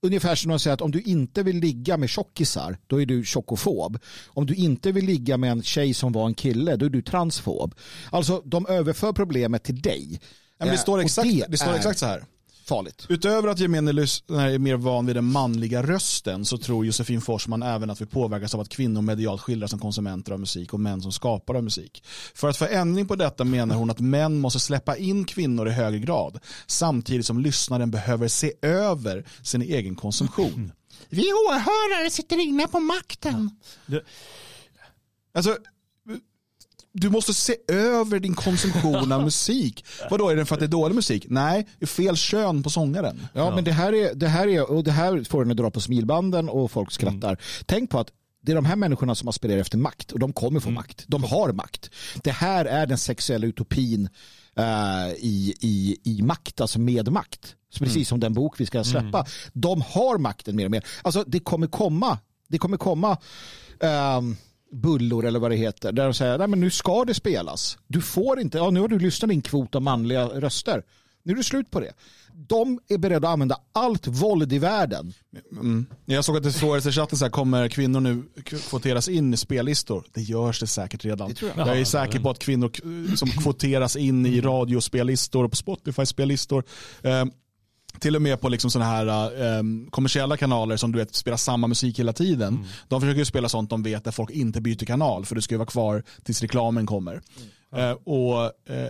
Ungefär som de säger att om du inte vill ligga med tjockisar, då är du tjockofob. Om du inte vill ligga med en tjej som var en kille, då är du transfob. Alltså de överför problemet till dig. Men det, Eh, står exakt, det, står är exakt så här. Farligt. Utöver att gemene lyssnare är mer van vid den manliga rösten så tror Josefin Forsman även att vi påverkas av att kvinnor medialt skildras som konsumenter av musik och män som skapare av musik. För att få ändring på detta menar hon att män måste släppa in kvinnor i högre grad samtidigt som lyssnaren behöver se över sin egen konsumtion. Vi åhörare sitter inne på makten. Alltså, du måste se över din konsumtion av musik. Vadå, är det för att det är dålig musik? Nej, det är fel kön på sångaren. Ja, men det här, är, det, här är, och det här får en att dra på smilbanden och folk skrattar. Tänk på att det är de här människorna som aspirerar efter makt och de kommer få makt. De har makt. Det här är den sexuella utopin eh, i, i, i makt, alltså med makt. Så precis som den bok vi ska släppa. De har makten mer och mer. Alltså det kommer komma, det kommer komma ehm, bullor eller vad det heter. Där de säger, nej men nu ska det spelas. Du får inte, ja nu har du lyssnat din kvot av manliga röster. Nu är det slut på det. De är beredda att använda allt våld i världen. Mm. Jag såg att det frågades i chatten så här, kommer kvinnor nu kvoteras in i spellistor? Det görs det säkert redan. Det tror jag. jag. är Ja, säker på att kvinnor som kvoteras in i radiospellistor och på Spotify-spellistor eh, till och med på liksom såna här eh, kommersiella kanaler som du vet spelar samma musik hela tiden. De försöker ju spela sånt de vet där folk inte byter kanal för det ska ju vara kvar tills reklamen kommer. Eh, och eh,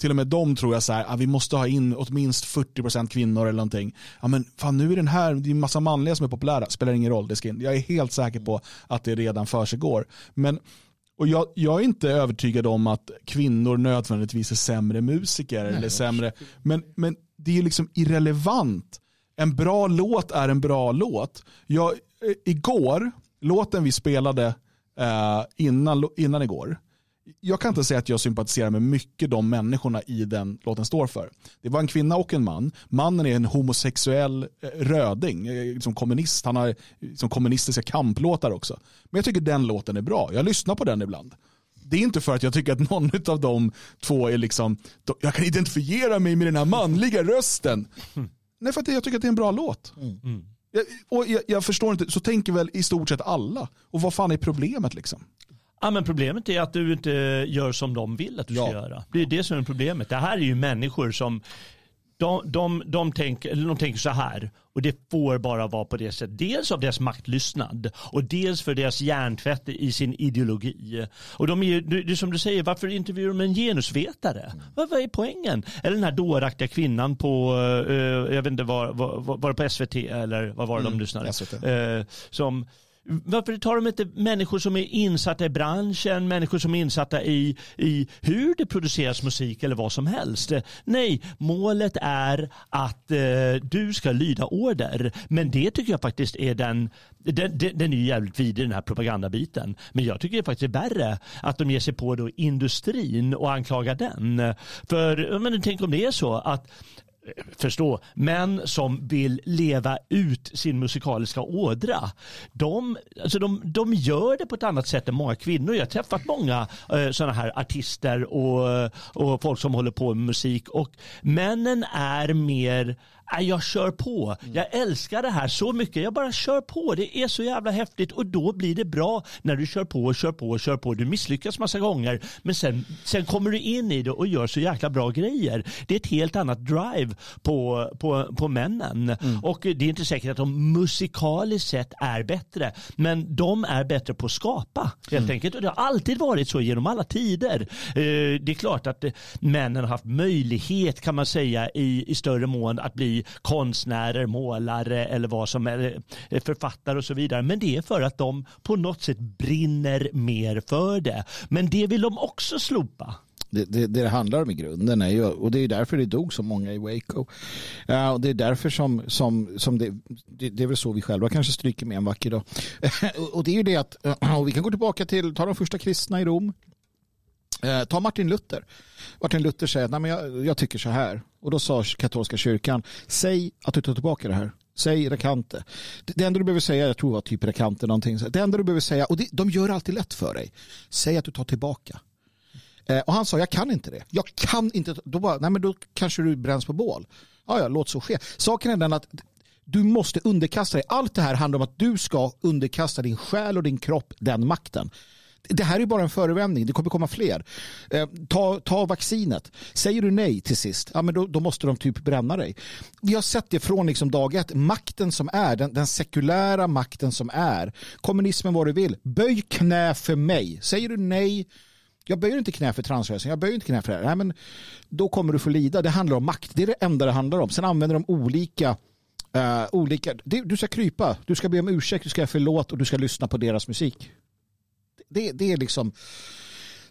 till och med de tror jag så här, ah, vi måste ha in åtminstone 40% kvinnor eller någonting. Ja men fan nu är den här, det är en massa manliga som är populära, spelar ingen roll, det ska in. Jag är helt säker på att det redan för sig går. Men och jag, jag är inte övertygad om att kvinnor nödvändigtvis är sämre musiker eller sämre, men, men det är ju liksom irrelevant. En bra låt är en bra låt. Jag, eh, igår, låten vi spelade eh, innan, innan igår, jag kan inte säga att jag sympatiserar med mycket de människorna i den låten står för. Det var en kvinna och en man. Mannen är en homosexuell eh, röding, som kommunist. Han har som kommunistiska kamplåtar också. Men jag tycker den låten är bra. Jag lyssnar på den ibland. Det är inte för att jag tycker att någon av de två är liksom, jag kan identifiera mig med den här manliga rösten. Nej, för att jag tycker att det är en bra låt. Jag, och jag, jag förstår inte, så tänker väl i stort sett alla. Och vad fan är problemet liksom? Ja, men problemet är att du inte gör som de vill att du ska göra. Det är det som är problemet. Det här är ju människor som de, de, de, tänker, eller de tänker så här och det får bara vara på det sättet. Dels av deras maktlystnad och dels för deras hjärntvätt i sin ideologi. Och de är ju, det är som du säger, varför intervjuar de en genusvetare? Vad, vad är poängen? Eller den här dåraktiga kvinnan på, eh, jag vet inte, var, var, var det på SVT eller vad var det de Mm, lyssnade? SVT. Eh, som varför tar de inte människor som är insatta i branschen, människor som är insatta i, i hur det produceras musik eller vad som helst? Nej, målet är att eh, du ska lyda order. Men det tycker jag faktiskt är den, den, den den är ju jävligt vidrig den här propagandabiten. Men jag tycker det faktiskt är värre att de ger sig på då industrin och anklagar den. För men tänk om det är så att förstå, män som vill leva ut sin musikaliska ådra. De, alltså de, de gör det på ett annat sätt än många kvinnor. Jag har träffat många eh, sådana här artister och, och folk som håller på med musik och männen är mer jag kör på. Jag älskar det här så mycket. Jag bara kör på. Det är så jävla häftigt och då blir det bra när du kör på och kör på och kör på. Du misslyckas massa gånger men sen, sen kommer du in i det och gör så jäkla bra grejer. Det är ett helt annat drive på, på, på männen. Och det är inte säkert att de musikaliskt sett är bättre men de är bättre på att skapa helt enkelt. Och det har alltid varit så genom alla tider. Eh, Det är klart att eh, männen har haft möjlighet kan man säga i, i större mån att bli konstnärer, målare eller vad som är eh, författare och så vidare. Men det är för att de på något sätt brinner mer för det. Men det vill de också slopa. Det, det, det handlar om i grunden är ju, och det är därför det dog så många i Waco. Uh, och det är därför som, som, som det, det, det är väl så vi själva kanske stryker med en vacker dag. Och- och det är ju det att, och vi kan gå tillbaka till, ta de första kristna i Rom. Eh, ta Martin Luther. Martin Luther säger att jag, jag tycker så här. Och då sa katolska kyrkan, säg att du tar tillbaka det här. Säg rekante. Det, det enda du behöver säga, jag tror det var typ rekante någonting. Det enda du behöver säga, och det, de gör alltid lätt för dig. Säg att du tar tillbaka. Eh, och han sa, jag kan inte det. Jag kan inte. Då, bara, nej, men då kanske du bränns på bål. Ja, ja, låt så ske. Saken är den att du måste underkasta dig. Allt det här handlar om att du ska underkasta din själ och din kropp den makten. Det här är bara en förevändning. Det kommer komma fler. Eh, ta, ta vaccinet. Säger du nej till sist, ja, men då, då måste de typ bränna dig. Vi har sett det från liksom dag ett. Makten som är, den, den sekulära makten som är. Kommunismen vad du vill. Böj knä för mig. Säger du nej, jag böjer inte knä för transrörelsen, jag böjer inte knä för det här. Nej, men då kommer du få lida. Det handlar om makt. Det är det enda det handlar om. Sen använder de olika Uh, olika, du ska krypa, du ska be om ursäkt, du ska göra förlåt och du ska lyssna på deras musik. Det, det är liksom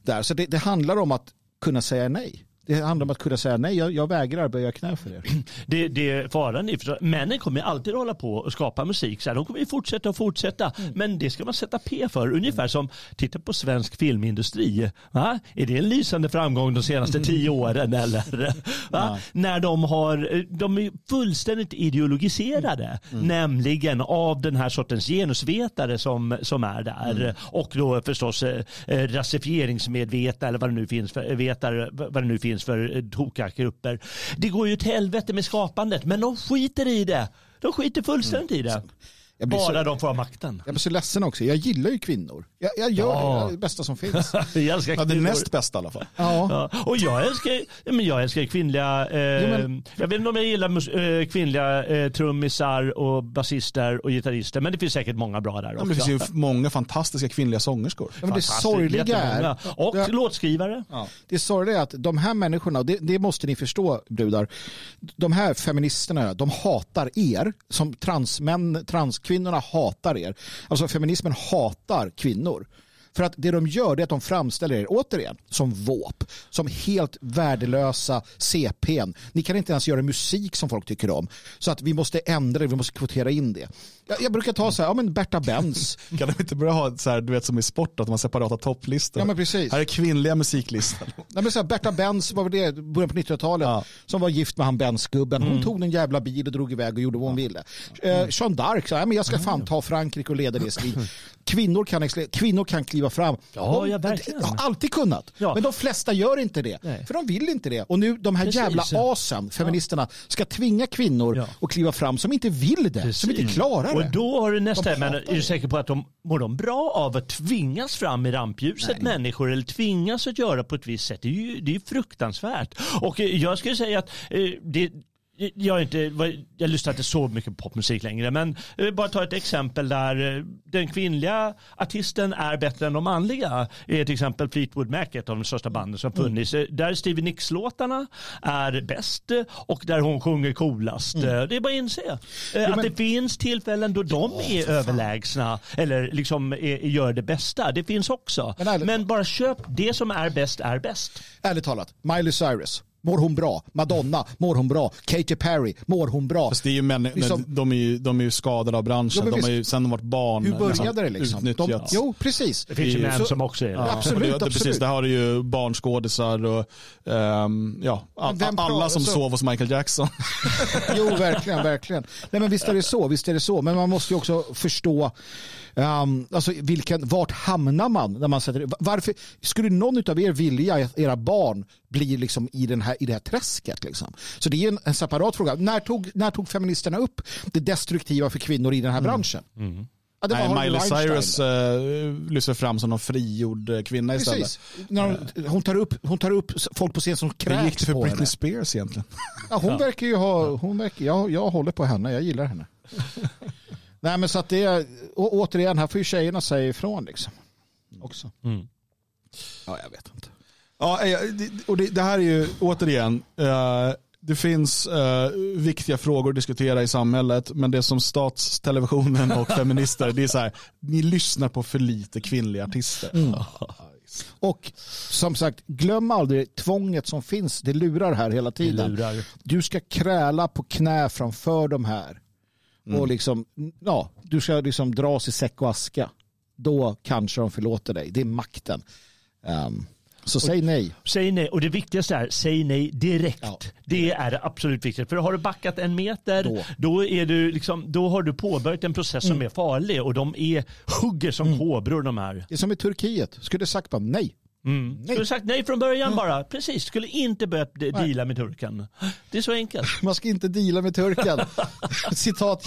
där. Så det, det handlar om att kunna säga nej. Det handlar om att kunna säga nej, jag, jag vägrar böja knä för er. Det, det är faran männen kommer alltid hålla på och skapa musik. Så här, de kommer ju fortsätta och fortsätta. Men det ska man sätta P för. Ungefär som, titta på svensk filmindustri. Va? Är det en lysande framgång de senaste tio åren eller? Va? När de har, de är fullständigt ideologiserade. Nämligen av den här sortens genusvetare som, som är där. Och då förstås eh, eh, rasifieringsmedvetare eller vad det nu finns för, vetare, vad det nu finns för eh, tokiga grupper. Det går ju till helvete med skapandet men de skiter i det. De skiter fullständigt i det. Mm. Bara så- de får ha makten. Jag blir så ledsen också. Jag gillar ju kvinnor. Jag, jag gör Ja. det. Det det bästa som finns. Jag älskar Ja, det näst bästa i alla fall. Ja. Ja, och jag älskar, men jag älskar kvinnliga, eh, Jo, men- jag vet inte om jag gillar eh, kvinnliga eh, trummisar och basister och gitarrister, men det finns säkert många bra där också. det finns ju många fantastiska kvinnliga sångerskor. Ja, men det sorgliga är. Och Ja. låtskrivare. det sorgliga är att de här människorna, det, det måste ni förstå brudar, de här feministerna, de hatar er, som transmän, Kvinnorna hatar er. Alltså feminismen hatar kvinnor. För att det de gör är att de framställer er, återigen, som våp. Som helt värdelösa CPn. Ni kan inte ens göra musik som folk tycker om. Så att vi måste ändra det, vi måste kvotera in det. Jag, jag brukar ta så här, ja men Berta Benz. Kan de inte börja ha så här, du vet som i sport, att man separata topplistor? Ja men precis. Här är kvinnliga musiklistan. Nej, men så här, Berta Benz, vad var det, början på 1900-talet, Ja. som var gift med han Benz-gubben. Hon Mm. tog en jävla bil och drog iväg och gjorde vad hon ville. Eh, Jeanne d'Arc sa, ja, men jag ska fan ta Frankrike och leda det strid. Kvinnor kan, kvinnor kan kliva fram. Ja, De- ja, verkligen. de har alltid kunnat. Ja. Men de flesta gör inte det. Nej. För de vill inte det. Och nu de här Precis. jävla asen, feministerna, ska tvinga kvinnor Ja. att kliva fram som inte vill det. Som inte klarar Och det. då har du nästa, De men är du säker på att de mår de bra av att tvingas fram i rampljuset människor eller tvingas att göra på ett visst sätt? Det är ju det är fruktansvärt. Och eh, jag skulle säga att eh, det jag, inte, jag lyssnar inte så mycket på popmusik längre, men jag vill bara ta ett exempel där eh, den kvinnliga artisten är bättre än de manliga. är till exempel Fleetwood Mac, ett av de största banden som funnits. Eh, Där Stevie Nicks-låtarna är bäst eh, och där hon sjunger coolast. Eh, Det är bara att inse eh, att men- det finns tillfällen då de är överlägsna eller liksom är, gör det bästa. Det finns också. Men ärligt- Men bara köp det som är bäst är bäst. Ärligt talat, Miley Cyrus, mår hon bra? Madonna, mår hon bra? Katy Perry, mår hon bra? Fast det är ju män, Liksom- de, är ju, de är ju skadade av branschen. Ja, men de har ju sen de varit barn Hur började det liksom? De, utnyttjats. jo, precis. Det finns ju män som också är det. Ja. Absolut, det, det, absolut. Precis, där har du ju barnskådisar och ehm, ja, a- Men vem alla pratar som så? sov hos Michael Jackson. Jo, verkligen, verkligen. Nej, men visst är det så, visst är det så. Men man måste ju också förstå um, alltså vilken, vart hamnar man när man sätter Varför skulle någon av er vilja att era barn blir liksom i, den här, i det här träsket? Liksom? Så det är en, en separat fråga. När tog, när tog feministerna upp det destruktiva för kvinnor i den här branschen? Ja, det var Nej, Miley. Cyrus uh, lyser fram som någon frigjord eh, kvinna istället. Precis. Hon, hon, tar upp, hon tar upp folk på scen som Hur gick det kräks för Britney henne. Spears egentligen? Ja, hon verkar ju ha, hon verkar, jag, jag håller på henne, jag gillar henne. Nej men så att det är, och återigen, här får ju tjejerna säga ifrån liksom. Också. Mm. Ja, jag vet inte. Ja, eh, det- och det, det här är ju återigen, eh, det finns eh, viktiga frågor att diskutera i samhället, men det som statstelevisionen och feminister, det är så här, ni lyssnar på för lite kvinnliga artister. Och som sagt, glöm aldrig tvånget som finns, det lurar här hela tiden. lurar. Du ska kräla på knä framför de här. Och liksom, ja, du ska liksom dras i säck och aska. Då kanske de förlåter dig. Det är makten. Ehm, så säg nej. Säg nej. Och det viktigaste är, säg nej direkt. Ja. Det är det absolut viktigaste. För har du backat en meter, Då. då, är du liksom, då har du påbörjat en process som är farlig. Och de är, hugger som kobror de här. Det är som i Turkiet. Skulle sagt bara nej. Mm. Skulle du sagt nej från början bara. Precis, skulle inte de- deala med turken. Det är så enkelt. Man ska inte deala med turken. Citat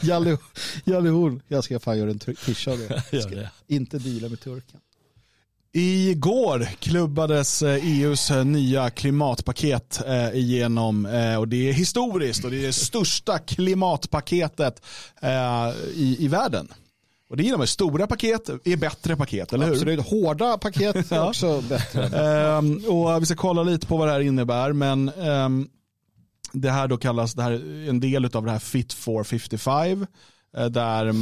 Jalle, Jalle Horn. Jag ska fan göra en tisha av det. Ska inte deala med turken. Igår klubbades eh, EUs eh, nya klimatpaket eh, igenom och det är historiskt och det är det största klimatpaketet i, i världen. Och det innebär stora paket är bättre paket, eller hur? Absolut. Hårda paket är också bättre. Ehm, och vi ska kolla lite på vad det här innebär, men ehm, det här då kallas, det här är en del av det här Fit for 55, eh, där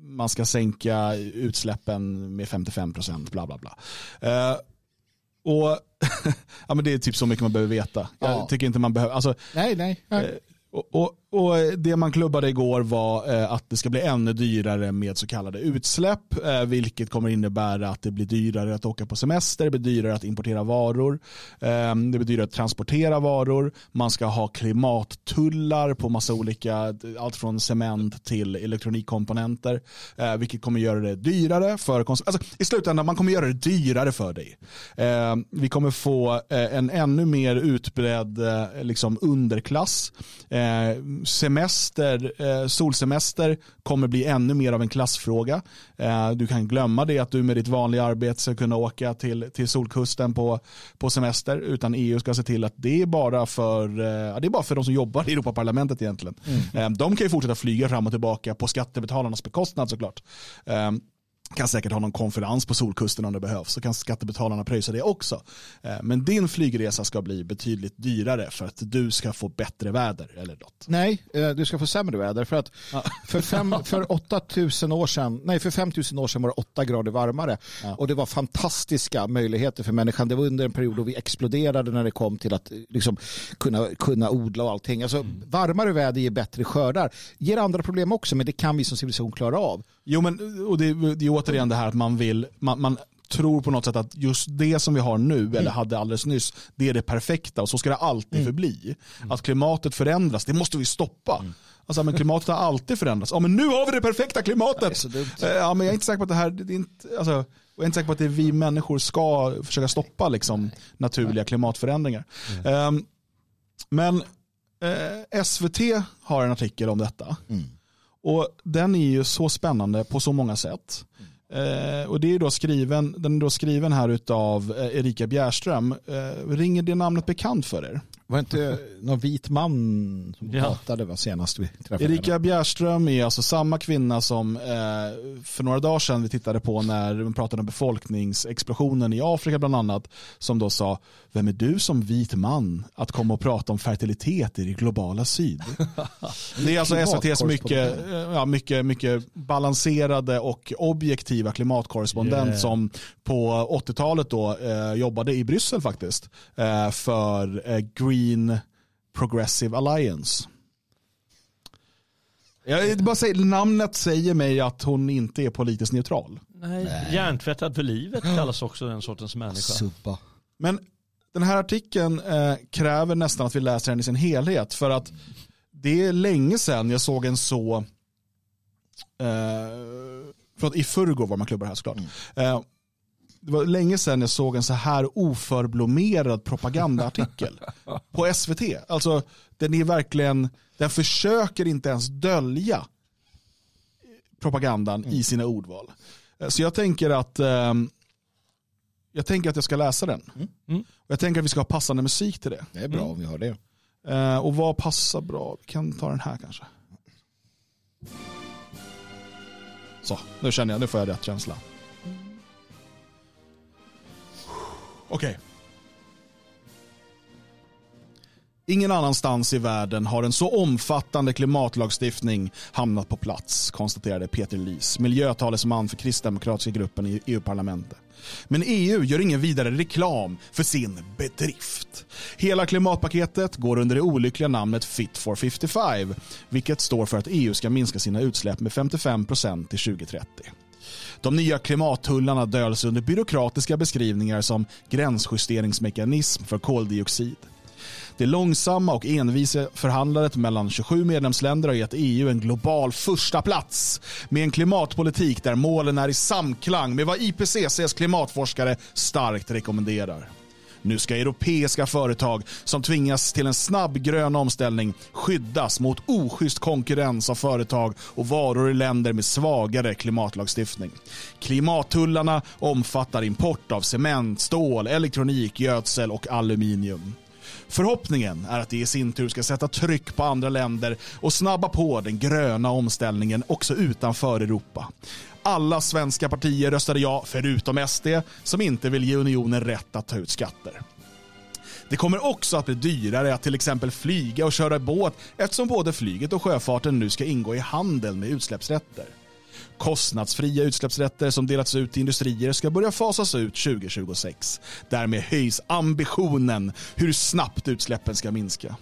man ska sänka utsläppen med 55 procent, bla bla bla. Eh, och ja, men det är typ så mycket man behöver veta. Jag Ja. tycker inte man behöver, alltså, Nej, nej. nej. Eh, Och, och, och eh, det man klubbade igår var eh, att det ska bli ännu dyrare med så kallade utsläpp, eh, vilket kommer innebära att det blir dyrare att åka på semester, det blir dyrare att importera varor, ehm, det blir dyrare att transportera varor, man ska ha klimattullar på massa olika, allt från cement till elektronikkomponenter, vilket kommer göra det dyrare för konsum- alltså, I slutändan, man kommer göra det dyrare för dig. Ehm, vi kommer få en ännu mer utbredd liksom underklass. Eh, semester, eh, solsemester kommer bli ännu mer av en klassfråga. Eh, du kan glömma det att du med ditt vanliga arbete ska kunna åka till, till solkusten på, på semester utan EU ska se till att det är bara för, eh, det är bara för de som jobbar i Europaparlamentet egentligen. Eh, de kan ju fortsätta flyga fram och tillbaka på skattebetalarnas bekostnad såklart. Kan säkert ha någon konferens på Solkusten om det behövs. Så kan skattebetalarna pröjsa det också. Eh, Men din flygresa ska bli betydligt dyrare för att du ska få bättre väder eller något. Nej, eh, du ska få sämre väder. För att för, fem, för 8000 år sedan, nej för 5000 år sedan var det 8 grader varmare. Ja. Och det var fantastiska möjligheter för människan. Det var under en period då vi exploderade när det kom till att eh, liksom, kunna, kunna odla och allting. Alltså, Varmare väder ger bättre skördar. Ger andra problem också, men det kan vi som civilisation klara av. Jo, men och det, det återigen det här att man vill, man, man tror på något sätt att just det som vi har nu, eller hade alldeles nyss, det är det perfekta och så ska det alltid förbli. Att klimatet förändras, det måste vi stoppa. Alltså, men klimatet har alltid förändrats. Ja, men nu har vi det perfekta klimatet. dumt. Eh, Ja, men jag är inte säker på att det här, det är inte, alltså, jag är inte säker på att det är vi människor ska försöka stoppa liksom, naturliga klimatförändringar. Ehm, men eh, SVT har en artikel om detta. Och den är ju så spännande på så många sätt. Eh, och det är då skriven, den är då skriven här av eh, Erika Bjärström. Eh, ringer det namnet bekant för er? Var inte någon vit man som Ja. pratade va, senast vi träffade Erika Bjärström är alltså samma kvinna som eh, för några dagar sedan vi tittade på när de pratade om befolkningsexplosionen i Afrika bland annat. Som då sa, vem är du som vit man att komma och prata om fertilitet i det globala syd? Det är alltså SVTs mycket, eh, ja, mycket, mycket balanserade och objektiva klimatkorrespondent Yeah. som på 80-talet då eh, jobbade i Bryssel faktiskt eh, för eh, Green Progressive Alliance. Jag bara säger, namnet säger mig att hon inte är politiskt neutral. Nej. Hjärntvättad för livet kallas också den sortens människa. Suppa. Men den här artikeln eh, kräver nästan att vi läser den i sin helhet för att det är länge sedan jag såg en så eh, förlåt, i förrgår var man klubbar här såklart. Eh, det var länge sedan jag såg en så här oförblommerad propagandaartikel på SVT. Alltså den är verkligen, den försöker inte ens dölja propagandan i sina ordval. Eh, Så jag tänker att ehm, jag tänker att jag ska läsa den. Mm. Och jag tänker att vi ska ha passande musik till det. Det är bra om vi har det. Eh, och vad passar bra? Vi kan ta den här kanske. Så, nu känner jag, nu får jag rätt känsla. Okej. Ingen annanstans i världen har en så omfattande klimatlagstiftning hamnat på plats, konstaterade Peter Lis, miljötalesman för kristdemokratiska gruppen i EU-parlamentet. Men EU gör ingen vidare reklam för sin bedrift. Hela klimatpaketet går under det olyckliga namnet Fit for 55, vilket står för att EU ska minska sina utsläpp med 55% till 2030. De nya klimattullarna döljs under byråkratiska beskrivningar som gränsjusteringsmekanism för koldioxid. Det långsamma och envisa förhandlandet mellan 27 medlemsländer har gett EU en global första plats med en klimatpolitik där målen är i samklang med vad IPCCs klimatforskare starkt rekommenderar. Nu ska europeiska företag som tvingas till en snabb grön omställning skyddas mot oschysst konkurrens av företag och varor i länder med svagare klimatlagstiftning. Klimattullarna omfattar import av cement, stål, elektronik, gödsel och aluminium. Förhoppningen är att det i sin tur ska sätta tryck på andra länder och snabba på den gröna omställningen också utanför Europa. Alla svenska partier röstade ja, förutom SD, som inte vill ge unionen rätt att ta ut skatter. Det kommer också att bli dyrare att till exempel flyga och köra båt eftersom både flyget och sjöfarten nu ska ingå i handel med utsläppsrätter. Kostnadsfria utsläppsrätter som delats ut till industrier ska börja fasas ut 2026. Därmed höjs ambitionen hur snabbt utsläppen ska minska.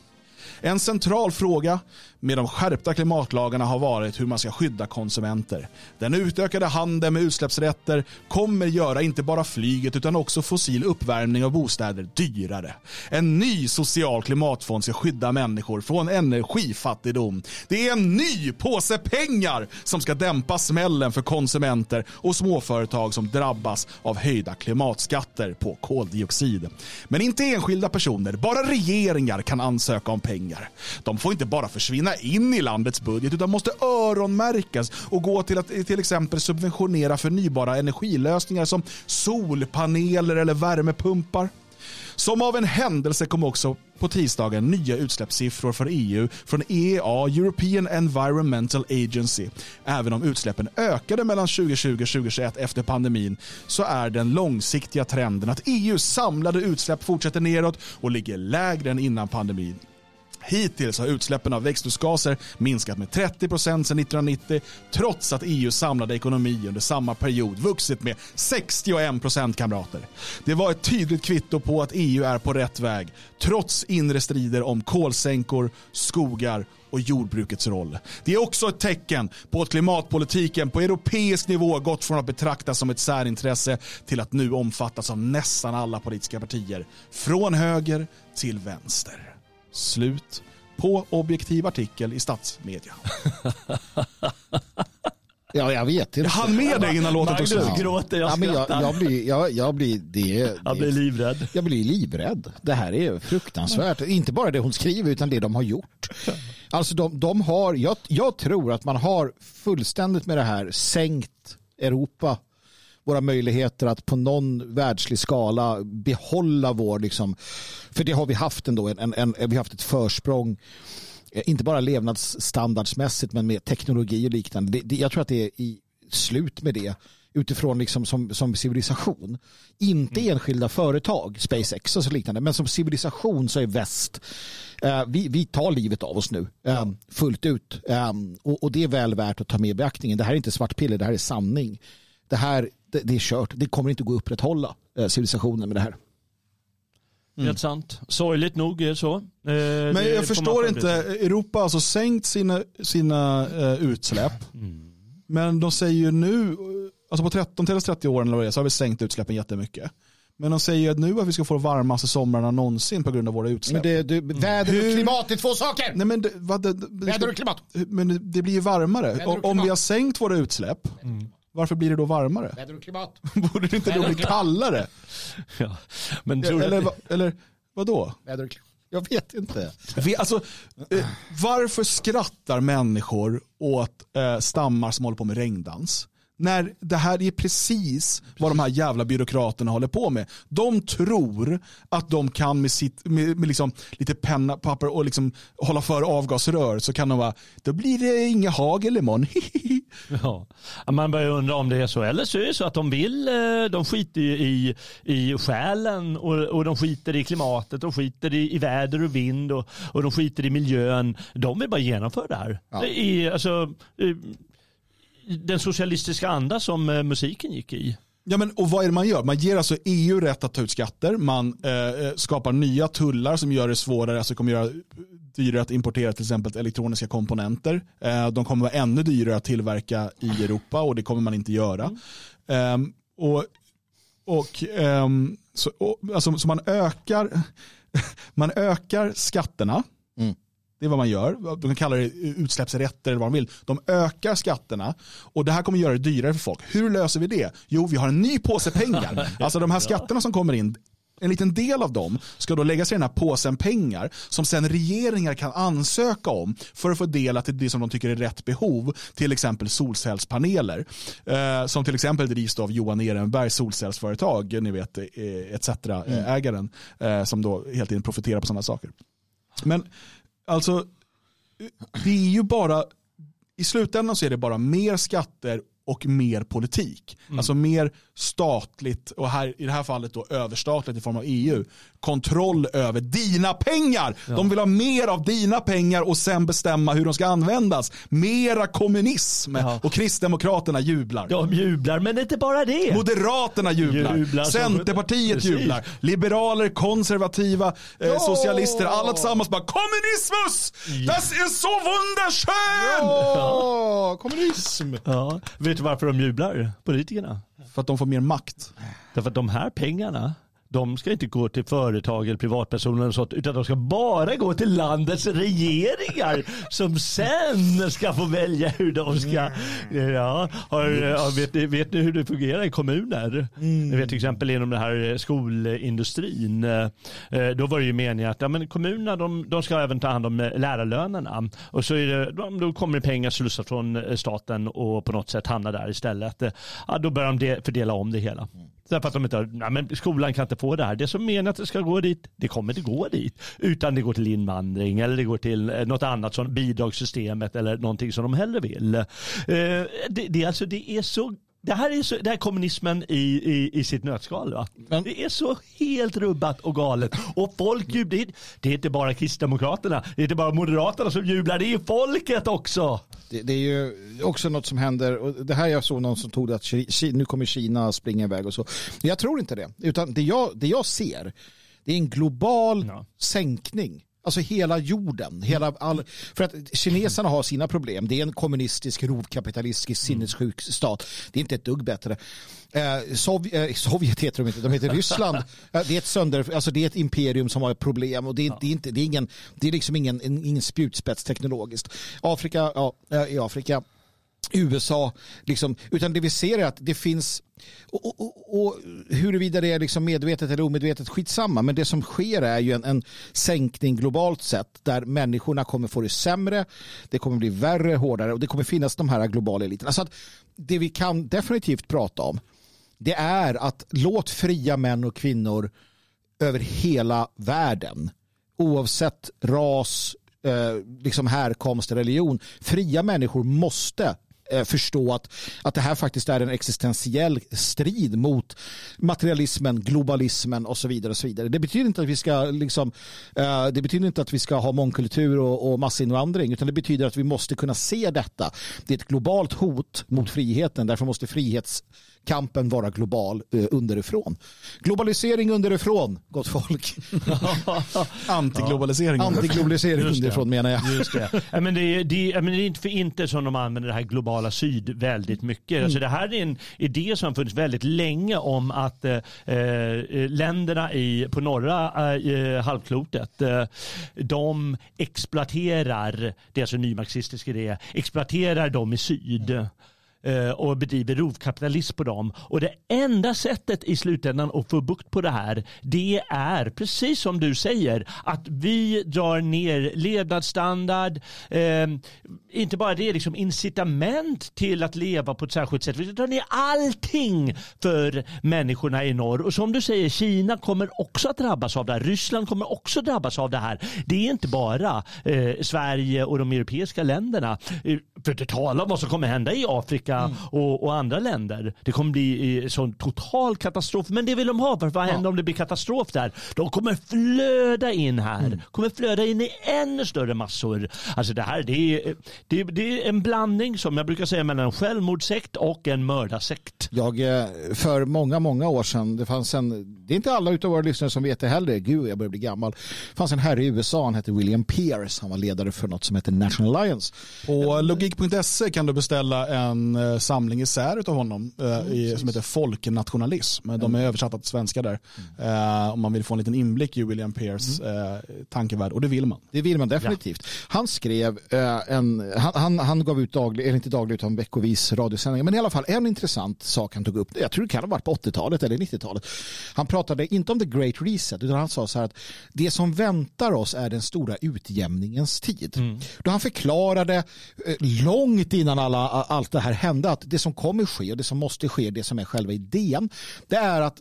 En central fråga med de skärpta klimatlagarna har varit hur man ska skydda konsumenter. Den utökade handeln med utsläppsrätter kommer göra inte bara flyget utan också fossil uppvärmning av bostäder dyrare. En ny social klimatfond ska skydda människor från energifattigdom. Det är en ny påse pengar som ska dämpa smällen för konsumenter och småföretag som drabbas av höjda klimatskatter på koldioxid. Men inte enskilda personer, bara regeringar kan ansöka om pengar. De får inte bara försvinna in i landets budget utan måste öronmärkas och gå till att till exempel subventionera förnybara energilösningar som solpaneler eller värmepumpar. Som av en händelse kom också på tisdagen nya utsläppssiffror för EU från EEA, European Environmental Agency. Även om utsläppen ökade mellan 2020 och 2021 efter pandemin så är den långsiktiga trenden att EUs samlade utsläpp fortsätter neråt och ligger lägre än innan pandemin. Hittills har utsläppen av växthusgaser minskat med 30 procent sedan 1990 trots att EUs samlade ekonomi under samma period vuxit med 61 procent kamrater. Det var ett tydligt kvitto på att EU är på rätt väg trots inre strider om kolsänkor, skogar och jordbrukets roll. Det är också ett tecken på att klimatpolitiken på europeisk nivå gått från att betraktas som ett särintresse till att nu omfattas av nästan alla politiska partier. Från höger till vänster. Slut på objektiv artikel i statsmedia. Ja, jag vet inte. Jag hann med dig innan låten tog slut. Gråter, jag Ja, men jag, jag blir, jag, jag blir, det, Jag blir det, livrädd. jag blir livrädd. Det här är fruktansvärt. Inte bara det hon skriver utan det de har gjort. Alltså de, de har, jag, jag tror att man har fullständigt med det här sänkt Europa våra möjligheter att på någon världslig skala behålla vår, liksom, för det har vi haft ändå, en, en, en, vi har haft ett försprång eh, inte bara levnadsstandardsmässigt men med teknologi och liknande. Det, det, jag tror att det är i slut med det utifrån liksom som, som civilisation. Inte enskilda företag, SpaceX och så liknande, men som civilisation så är väst, eh, vi, vi tar livet av oss nu eh, fullt ut. Eh, och, och det är väl värt att ta med i beaktningen. Det här är inte svartpiller, det här är sanning. Det här, det, det är kört. Det kommer inte gå att upprätthålla eh, civilisationen med det här. Helt sant. Sorgligt nog är det så. Eh, Men det jag förstår inte, Europa har alltså sänkt sina, sina eh, utsläpp. Men de säger ju nu, alltså på 13 de senaste 30 åren eller vad det är, så har vi sänkt utsläppen jättemycket. Men de säger ju nu att vi ska få de varmaste somrarna någonsin på grund av våra utsläpp. Men det, det, väder och klimat är två saker. Nej, men det, vad, det, det, Väder och klimat. Men det, blir ju varmare. Om, vi har sänkt våra utsläpp, varför blir det då varmare? Väder och klimat. Borde det inte då bli kallare? Ja. Men tror du Eller, va- eller vadå? Väder och klimat. Jag vet inte. Vi, alltså, eh, varför skrattar människor åt eh, stammar som håller på med regndans? När det här är precis vad de här jävla byråkraterna håller på med. De tror att de kan med, sitt, med, med liksom lite penna, papper och liksom hålla för avgasrör så kan de vara, då blir det inga hagel imorgon. Ja. Man börjar undra om det är så. Eller så är det så att de vill, eh, de skiter i, i själen och, och de skiter i klimatet, de skiter i, i väder och vind och, och de skiter i miljön. De vill bara genomföra det här. I, alltså, i den socialistiska anda som eh, musiken gick i. Ja, men, och vad är det man gör? Man ger alltså EU rätt att ta ut skatter. Man eh, skapar nya tullar som gör det svårare, alltså kommer göra dyrare att importera till exempel elektroniska komponenter. Eh, de kommer vara ännu dyrare att tillverka i Europa och det kommer man inte göra. Ehm, och, och, ehm, så, och, alltså, så man ökar man ökar skatterna. Det är vad man gör. De kan kalla det utsläppsrätter eller vad de vill. De ökar skatterna och det här kommer göra det dyrare för folk. Hur löser vi det? Jo, vi har en ny påse pengar. Alltså de här skatterna som kommer in, en liten del av dem ska då läggas i den här påsen pengar som sen regeringar kan ansöka om för att få dela till det som de tycker är rätt behov, till exempel solcellspaneler. Eh, som till exempel drivs av Johan Ehrenbergs solcellsföretag, ni vet eh, etc. eh, ägaren, eh, som då helt enkelt profiterar på sådana saker. Men alltså, det är ju bara, i slutändan så är det bara mer skatter och mer politik. Alltså mer statligt och här, i det här fallet då överstatligt i form av EU. Kontroll över dina pengar. De vill ha mer av dina pengar och sen bestämma hur de ska användas. Mera kommunism. Ja. Och Kristdemokraterna jublar. De jublar, men inte bara det. Moderaterna jublar, Jublar som- Centerpartiet Precis. jublar, liberaler, konservativa, eh, socialister, alla tillsammans bara kommunismus! Das är så wunderschön! Åh, kommunism. Ja. Vet du varför de jublar, politikerna? För att de får mer makt. Därför att de här pengarna, de ska inte gå till företag eller privatpersoner eller sånt, utan de ska bara gå till landets regeringar som sen ska få välja hur de ska... Ja, har, ja, vet, ni, vet ni hur det fungerar i kommuner? Ni vet till exempel inom den här skolindustrin. eh, Då var det ju meningen att ja, men kommunerna de, de ska även ta hand om eh, lärarlönerna. Och så är det, då- kommer det pengar slussar från eh, staten och på något sätt hamnar där istället. Eh, Ja, då börjar de de- fördela om det hela. Därför att de inte har, nej, men skolan kan inte få det här. Det som menar att det ska gå dit, det kommer inte gå dit. Utan det går till invandring eller det går till eh, något annat som bidragssystemet eller någonting som de hellre vill. Eh, det, det, alltså, det är så det här är, så, det här är kommunismen i, i, i sitt nötskal. Va? Men- det är så helt rubbat och galet. Och folk jublar. Det är inte bara Kristdemokraterna, det är inte bara Moderaterna som jublar, det är folket också. Det, det är ju också något som händer, och det här jag såg någon som tog att Ki- Ki- nu kommer Kina springa iväg och så. Men jag tror inte det, utan det jag, det jag ser, det är en global Ja. sänkning. Alltså hela jorden. Hela all, för att kineserna har sina problem. Det är en kommunistisk, rovkapitalistisk, sinnessjuk stat. Det är inte ett dugg bättre. Eh, Sov, eh, Sovjet heter de inte, de heter Ryssland. Eh, det, är ett sönder, alltså det är ett imperium som har ett problem och det är, det är, inte, det är, ingen, det är liksom ingen, en- ingen spjutspets teknologiskt. Afrika, ja, eh, i Afrika. USA, liksom, utan det vi ser är att det finns, och, och, och, och huruvida det är liksom medvetet eller omedvetet, skitsamma, men det som sker är ju en, en sänkning globalt sett där människorna kommer få det sämre, det kommer bli värre, hårdare och det kommer finnas de här globala eliterna. Så att det vi kan definitivt prata om, det är att låt fria män och kvinnor över hela världen, oavsett ras, eh, liksom härkomst, religion. Fria människor måste Eh, förstå att, att det här faktiskt är en existentiell strid mot materialismen, globalismen och så vidare. Och så vidare. Det betyder inte att vi ska liksom, eh, det betyder inte att vi ska ha mångkultur och, och massinvandring utan det betyder att vi måste kunna se detta. Det är ett globalt hot mot friheten. Därför måste frihets frihetskampen vara global eh, underifrån. Globalisering underifrån, gott folk. Antiglobalisering. Antiglobalisering Just det. underifrån menar jag. Just det. Ja, men det, är, det, är- men det är inte för inte som de använder det här globala syd väldigt mycket. Alltså det här är en idé som har funnits väldigt länge om att eh, eh, länderna i, på norra eh, halvklotet eh, de exploaterar, det är alltså en nymarxistisk idé, exploaterar dem i syd eh, Eh, och bedriver rovkapitalism på dem. Och det enda sättet i slutändan att få bukt på det här det är precis som du säger att vi drar ner levnadsstandard. Eh, inte bara det, liksom incitament till att leva på ett särskilt sätt. Vi drar ner allting för människorna i norr. Och som du säger, Kina kommer också att drabbas av det här. Ryssland kommer också drabbas av det här. Det är inte bara eh, Sverige och de europeiska länderna. Eh, för att tala om vad som kommer hända i Afrika och, och andra länder. Det kommer bli eh, sån total katastrof. Men det vill de ha. För vad händer om det blir katastrof där? De kommer flöda in här. Kommer flöda in i ännu större massor. Alltså det här det är, det, det är en blandning som jag brukar säga mellan en självmordssekt och en mördarsekt. Jag, eh, för många, många år sedan, det fanns en, det är inte alla utav våra lyssnare som vet det heller, gud jag börjar bli gammal. Det fanns en herre i USA, han hette William Pierce, han var ledare för något som heter National Alliance. På logik.se kan du beställa en eh, samling isär av honom eh, i, som heter Folknationalism. De är översatta till svenska där. Eh, om man vill få en liten inblick i William Pears eh, tankevärld. Och det vill man. Det vill man definitivt. Han skrev eh, en, han, han, han gav ut daglig, eller inte daglig utan veckovis radiosändningar, men i alla fall en intressant sak han tog upp, jag tror det kan ha varit på 80-talet eller 90-talet. Han pratade inte om the great reset, utan han sa så här att det som väntar oss är den stora utjämningens tid. Då han förklarade eh, långt innan alla, allt det här hände att det som kommer ske och det som måste ske, det som är själva idén, det är att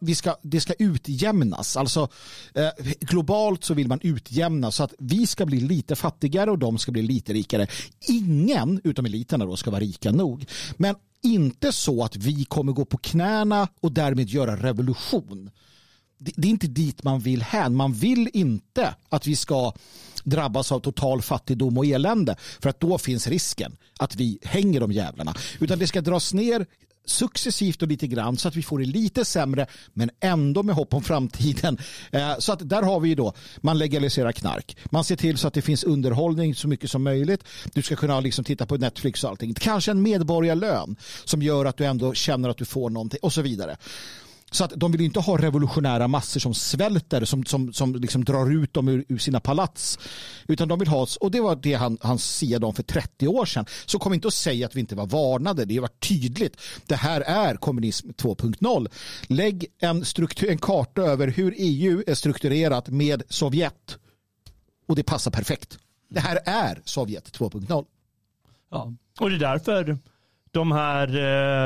vi ska, det ska utjämnas. Alltså eh, globalt så vill man utjämna så att vi ska bli lite fattigare och de ska bli lite rikare. Ingen, utom eliterna då, ska vara rika nog. Men inte så att vi kommer gå på knäna och därmed göra revolution. Det, är inte dit man vill hän. Man vill inte att vi ska drabbas av total fattigdom och elände för att då finns risken att vi hänger de jävlarna. Utan det ska dras ner successivt och lite grann så att vi får det lite sämre men ändå med hopp om framtiden. Eh, så att där har vi ju då, man legaliserar knark. Man ser till så att det finns underhållning så mycket som möjligt. Du ska kunna liksom titta på Netflix och allting. Kanske en medborgarlön som gör att du ändå känner att du får någonting och så vidare. Så att de vill inte ha revolutionära massor som svälter, som, som, som liksom drar ut dem ur, ur sina palats. Utan de vill ha, och det var det han, han siade om för 30 år sedan. Så kom inte och säg att vi inte var varnade, det har varit tydligt. Det här är kommunism 2.0. Lägg en, struktur, en karta över hur EU är strukturerat med Sovjet. Och det passar perfekt. Det här är Sovjet 2.0. Ja. Och det är därför de här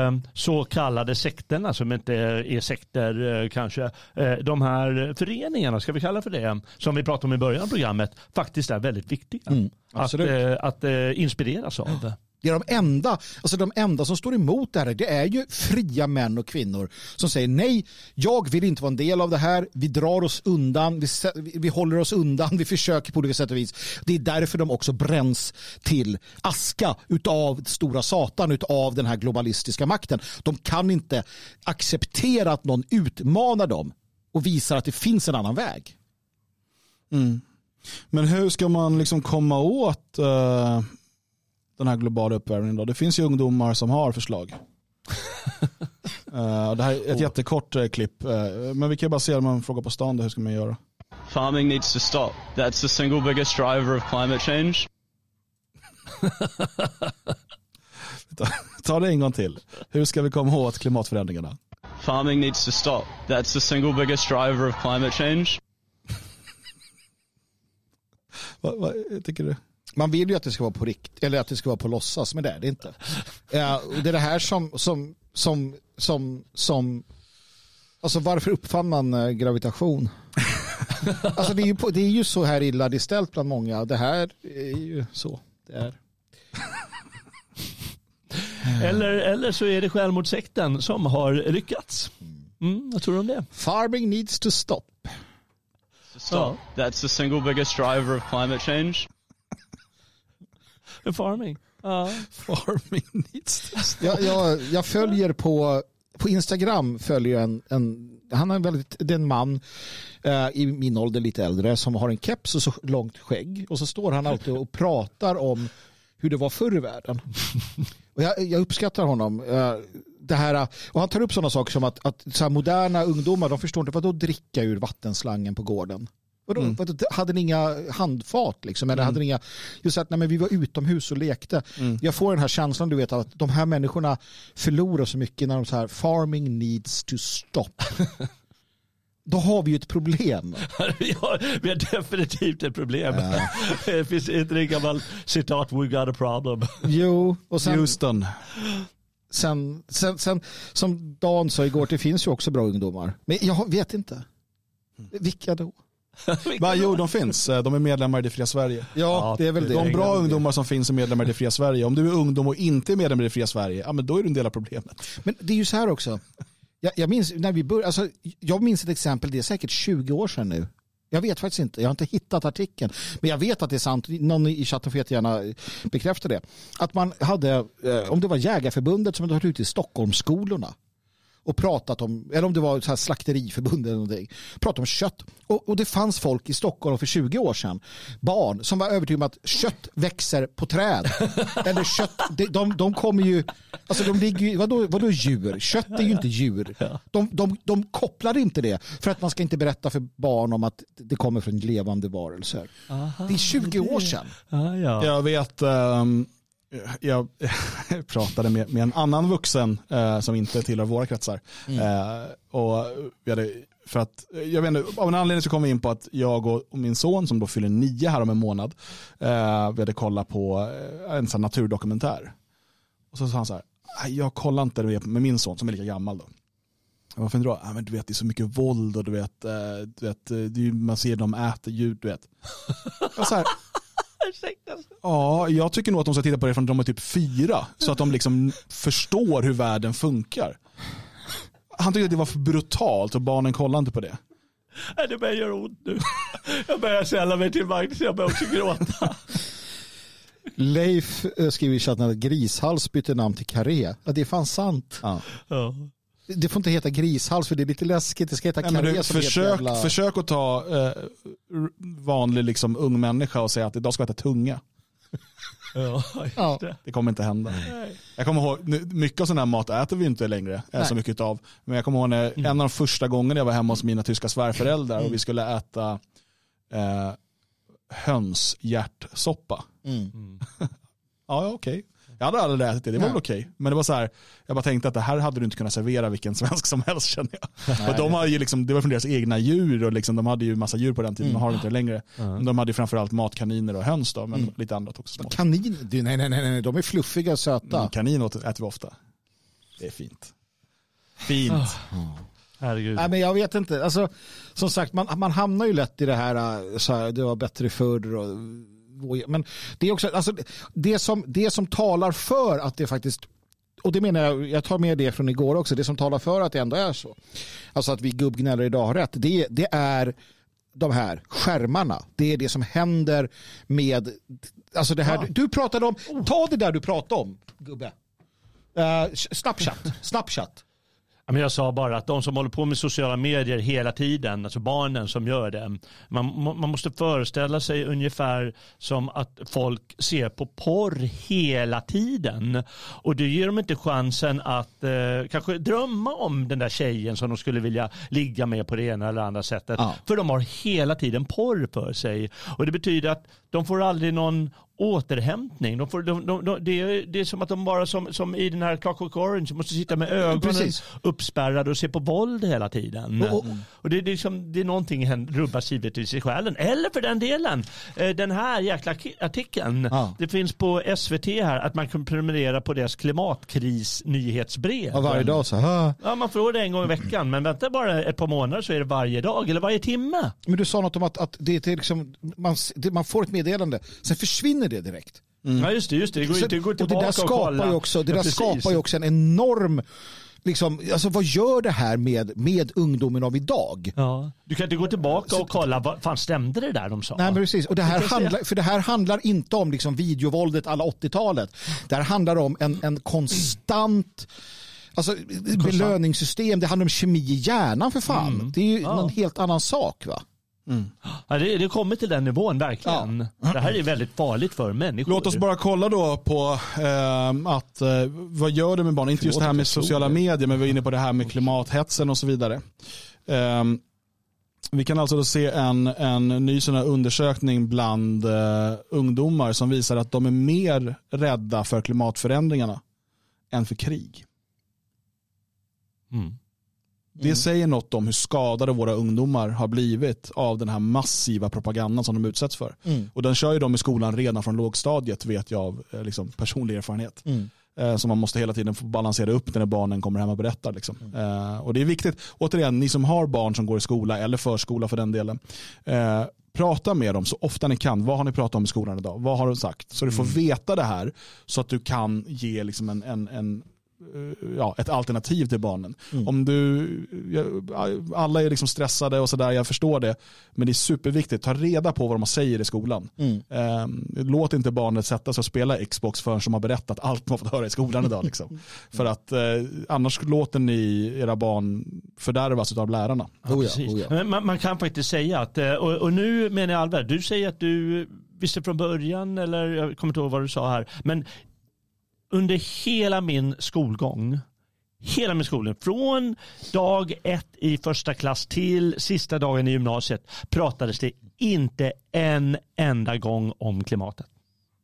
eh, så kallade sekterna som inte är sekter eh, kanske, eh, de här föreningarna, ska vi kalla för det, som vi pratade om i början av programmet, faktiskt är väldigt viktiga. Mm, att att inspireras av. Det är de enda, alltså de enda som står emot det här, det är ju fria män och kvinnor som säger nej, jag vill inte vara en del av det här, vi drar oss undan, vi, vi håller oss undan, vi försöker på olika sätt och vis. Det är därför de också bränns till aska utav stora satan, utav den här globalistiska makten. De kan inte acceptera att någon utmanar dem och visar att det finns en annan väg. Mm. Men hur ska man liksom komma åt uh, den här globala uppvärmningen då? Det finns ju ungdomar som har förslag. Eh, det här är ett jättekort eh, klipp, eh, men vi kan bara se om man frågar på stan, då, hur ska man göra? Farming needs to stop. That's the single biggest driver of climate change. Ta, ta det en gång till. Hur ska vi komma åt klimatförändringarna? Farming needs to stop. That's the single biggest driver of climate change. Vad, vad tycker du? Man vill ju att det ska vara på rikt eller att det ska vara på låtsas, men det är det inte. Det är det här som, som, som, som, som alltså varför uppfann man eh, gravitation? alltså det är, ju på, det är ju så här illa det är ställt bland många. Det här är ju så det är. Eller, eller så är det självmordssekten som har lyckats. Mm, vad tror du om det? Farming needs to stop. To stop. That's the single biggest driver of climate change. Farming. Ja. Farming needs. Jag, jag, jag följer på, på Instagram följer en, en han är en väldigt, det är en man eh, i min ålder lite äldre som har en keps och så långt skägg och så står han alltid och pratar om hur det var förr i världen. Och jag, jag uppskattar honom. eh, det här, och han tar upp sådana saker som att, att så här moderna ungdomar de förstår inte vad då dricka ur vattenslangen på gården. Vadå, Mm. vadå, hade ni inga handfat liksom? Eller hade ni inga, just att nej, men vi var utomhus och lekte. Mm. Jag får den här känslan du vet att de här människorna förlorar så mycket när de så här farming needs to stop. Då har vi ju ett problem. vi, har, vi har definitivt ett problem. det finns inte det gammalt citat We got a problem. Jo, och sen, Houston. sen, sen, sen som Dan sa igår, det finns ju också bra ungdomar. Men jag vet inte. Vilka då? Va, jo, de finns. Eh, De är medlemmar i Det fria Sverige. Ja, det är väl det. De bra ungdomar som finns är medlemmar i Det fria Sverige. Om du är ungdom och inte är medlem i Det fria Sverige, ja, men då är du en del av problemet. Men det är ju så här också. Jag, jag minns när vi började, alltså, jag minns ett exempel, det är säkert 20 år sedan nu. Jag vet faktiskt inte, jag har inte hittat artikeln. Men jag vet att det är sant, någon i chatten får jättegärna bekräfta det. Att man hade, eh, om det var Jägarförbundet som hade varit ute i Stockholmsskolorna och pratat om, eller om det var så här slakteriförbundet eller någonting, pratat om kött. Och, och det fanns folk i Stockholm för 20 år sedan, barn, som var övertygade om att kött växer på träd. eller kött, de, de, de kommer ju, alltså de ligger ju, vadå, vadå djur? Kött är ju inte djur. De, de, de kopplar inte det för att man ska inte berätta för barn om att det kommer från levande varelser. det är 20 år sedan. Ah, ja. Jag vet, ehm, jag pratade med, med en annan vuxen eh, som inte tillhör våra kretsar. Eh, och vi hade, för att, jag vet inte, av en anledning så kom vi in på att jag och, och min son som då fyller nio här om en månad, eh, vi hade kollat på eh, en sån naturdokumentär. Och så sa han så här, "Nej, jag kollar inte det med min son som är lika gammal då. Varför inte då? Ja, men du vet, det är så mycket våld och du vet, eh, du vet eh, man ser dem äta djur, du vet. Jag så här, Ja, jag tycker nog att de ska titta på det från de är typ fyra. Så att de liksom förstår hur världen funkar. Han tyckte att det var för brutalt och barnen kollade inte på det. Nej, Det börjar göra ont nu. Jag börjar sälla mig till Magnus, jag börjar också gråta. Leif eh, skriver i chatten att Grishals bytte namn till Karé. Ja, det är fan sant. Ja. Det får inte heta Grishals för det är lite läskigt. Det ska heta Nej, ett försök, jävla... försök att ta eh, vanlig liksom, ung människa och säga att idag ska vi äta tunga. Ja, Ja. Det kommer inte hända. Jag kommer ihåg, mycket av sån här mat äter vi inte längre eh, Nej. så mycket av. Men jag kommer ihåg när, en av de första gångerna jag var hemma hos mina tyska svärföräldrar och vi skulle äta eh, hönshjärtsoppa. Mm. Ja, ja, okej. Jag hade aldrig ätit det, det var Nej. väl okej. Men det var så här, jag bara tänkte att det här hade du inte kunnat servera vilken svensk som helst känner jag. och de har ju liksom, det var från deras egna djur och liksom, de hade ju massa djur på den tiden, de har inte det längre. Men De hade ju framförallt matkaniner och höns då, men lite annat också. Smått. Kanin, du, nej, nej, nej, nej, de är fluffiga och söta. Mm, kanin åt- äter vi ofta. Det är fint. Fint. Herregud. Nej, men jag vet inte. Alltså, som sagt, man, man hamnar ju lätt i det här, äh, så här det var bättre förr. Och, men det är också, alltså, det, som, det som talar för att det faktiskt och det menar jag, jag tar med det från igår också, det som talar för att det ändå är så. Alltså att vi gubbgnällare idag har rätt, det, det är de här skärmarna. Det är det som händer med, alltså det här, du pratade om, ta det där du pratade om, gubbe. Uh, Snapchat, Snapchat. Men jag sa bara att de som håller på med sociala medier hela tiden, alltså barnen som gör det, man, man måste föreställa sig ungefär som att folk ser på porr hela tiden. Och det ger dem inte chansen att eh, kanske drömma om den där tjejen som de skulle vilja ligga med på det ena eller andra sättet. Ja. För de har hela tiden porr för sig. Och det betyder att de får aldrig någon återhämtning. De får, de, de, de, det, är, det är som att de bara som, som i den här Clockwork Orange måste sitta med ögonen Precis. uppspärrade och se på våld hela tiden. Och- Och, och- det, är liksom, det är någonting rubbas givetvis i själen. Eller för den delen, eh, den här jäkla artikeln. Ja. Det finns på SVT här att man kan prenumerera på deras klimatkris-nyhetsbrev. Ja, varje dag så här. Ja, man får det en gång i veckan, men vänta bara ett par månader så är det varje dag eller varje timme. Men du sa något om att, att det är liksom, man, det, man får ett meddelande, sen försvinner det direkt. Ja, just det. Just det. Det går Sen- inte att gå och det där skapar ju också, det Ja, där precis. skapar ju också en enorm, liksom, alltså vad gör det här med, med ungdomen av idag? Ja. Du kan inte gå tillbaka och kolla, vad fan stämde det där de sa? Nej, men precis. Och det här handlar, för det här handlar inte om liksom videovåldet alla 80-talet. Det här handlar om en, en konstant Alltså, belöningssystem, det handlar om kemi i hjärnan för fan. Mm. Det är ju någon helt annan sak va? Ja, det, det kommer till den nivån verkligen. Det här är väldigt farligt för människor. Låt oss bara kolla då på eh, att eh, vad gör det med barn? Inte just det här med sociala medier, men vi är inne på det här med klimathetsen och så vidare. Eh, vi kan alltså då se en, en ny sån undersökning bland eh, ungdomar som visar att de är mer rädda för klimatförändringarna än för krig. Mm. Det säger något om hur skadade våra ungdomar har blivit av den här massiva propagandan som de utsätts för. Mm. Och den kör ju de i skolan redan från lågstadiet vet jag av eh, liksom, personlig erfarenhet. Mm. Eh, som man måste hela tiden få balansera upp när barnen kommer hem och berättar. Liksom. Eh, och det är viktigt, återigen, ni som har barn som går i skola eller förskola för den delen. Eh, prata med dem så ofta ni kan. Vad har ni pratat om i skolan idag? Vad har de sagt? Så du får veta det här så att du kan ge liksom en, en, en ja, ett alternativ till barnen. Om du, alla är liksom stressade och sådär, jag förstår det. Men det är superviktigt, ta reda på vad de säger i skolan. Mm. Eh, låt inte barnet sätta sig och spela Xbox förrän de har berättat allt de har fått höra i skolan idag. Liksom. För att eh, annars låter ni era barn fördärvas av lärarna. Ja, Oh ja, oh ja. Men man, man kan faktiskt säga att, eh, och, och nu menar jag allvar, du säger att du visste från början, eller jag kommer inte ihåg vad du sa här, men under hela min skolgång, hela min skolgång, från dag ett i första klass till sista dagen i gymnasiet pratades det inte en enda gång om klimatet.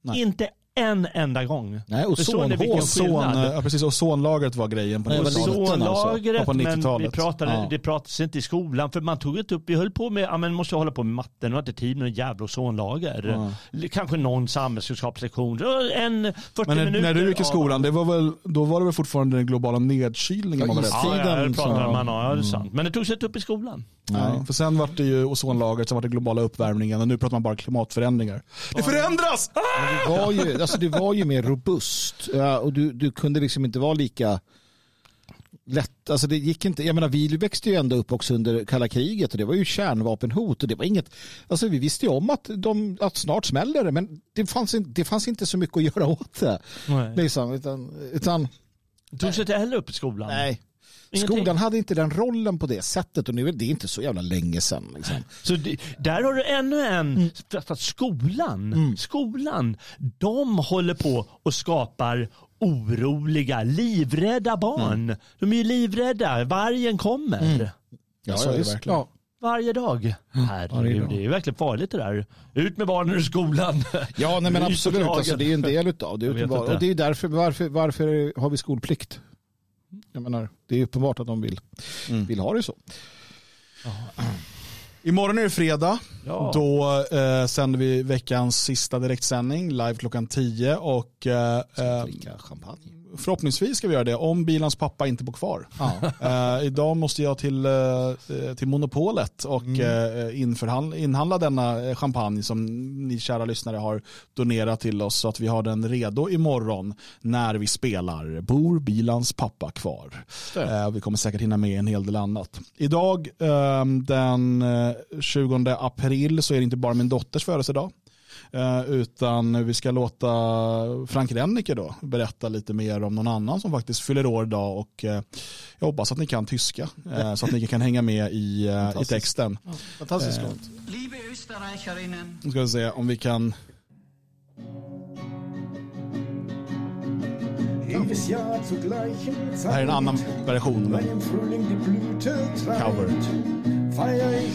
Nej. Inte en enda gång. Nej, vilken Ozon, skillnad? ja, precis, ozonlagret var grejen på Nej, vad 90-talet. liten alltså. Ozonlagret, Ja, på men 90-talet. vi pratade, Ja. det pratades inte i skolan för man tog inte upp, vi höll på med, ja men måste hålla på med matten, har inte tid med en jävla ozonlager. Kanske någon samhällskunskapslektion, en 40 Men när, minuter. när du gick i skolan, det var väl, då var det väl fortfarande den globala nedkylningen Ja, för? Ja, ja, det pratar så- man om, ja, det är sant. Men det togs inte upp i skolan. Nej. För sen var det ju ozonlagret, sen var det globala uppvärmningen och nu pratar man bara klimatförändringar. Det förändras! Ah! Det var ju, alltså det var ju mer robust och du, du kunde liksom inte vara lika lätt. Alltså det gick inte. Jag menar vi växte ju ändå upp också under kalla kriget och det var ju kärnvapenhot och det var inget. Alltså vi visste ju om att, de, att snart smäller det men det fanns, inte, det fanns inte så mycket att göra åt det. Nej. Liksom, utan, utan Det togs inte heller upp i skolan. nej. Ingenting. Skolan hade inte den rollen på det sättet och nu är det inte så jävla länge sedan. Liksom. Så det, där har du ännu en, Mm. för att skolan, skolan, de håller på och skapar oroliga, livrädda barn. Mm. De är ju livrädda, vargen kommer. Ja, så är det verkligen. Ja. varje dag. Herregud, det är ju verkligen farligt det där. Ut med barnen ur skolan. Ja, nej, men absolut. Alltså, det är en del av det. Uppenbar. inte. Och det är därför, varför, varför har vi skolplikt? Jag menar, det är uppenbart att de vill, Mm. vill ha det så. Imorgon är det fredag. Ja. Då eh, sänder vi veckans sista direktsändning live klockan 10 och eh, eh, Dricka champagne. Förhoppningsvis ska vi göra det om bilans pappa inte bor kvar. Ja. Eh, idag måste jag till, eh, till Monopolet och Mm. införhandla, inhandla denna champagne som ni kära lyssnare har donerat till oss så att vi har den redo imorgon när vi spelar Bor bilans pappa kvar? Vi kommer säkert hinna med en hel del annat. Idag eh, den eh, 20 april så är det inte bara min dotters födelsedag. Eh, utan vi ska låta Frank Rennicke då berätta lite mer om någon annan som faktiskt fyller år idag och eh, jag hoppas att ni kan tyska eh, så att ni kan hänga med i, i texten. Fantastiskt Eh. Liebe Österreicherinnen, Nu ska vi se om vi kan Jedes Jahr zur gleichen Det här är en annan version. Men... Cover.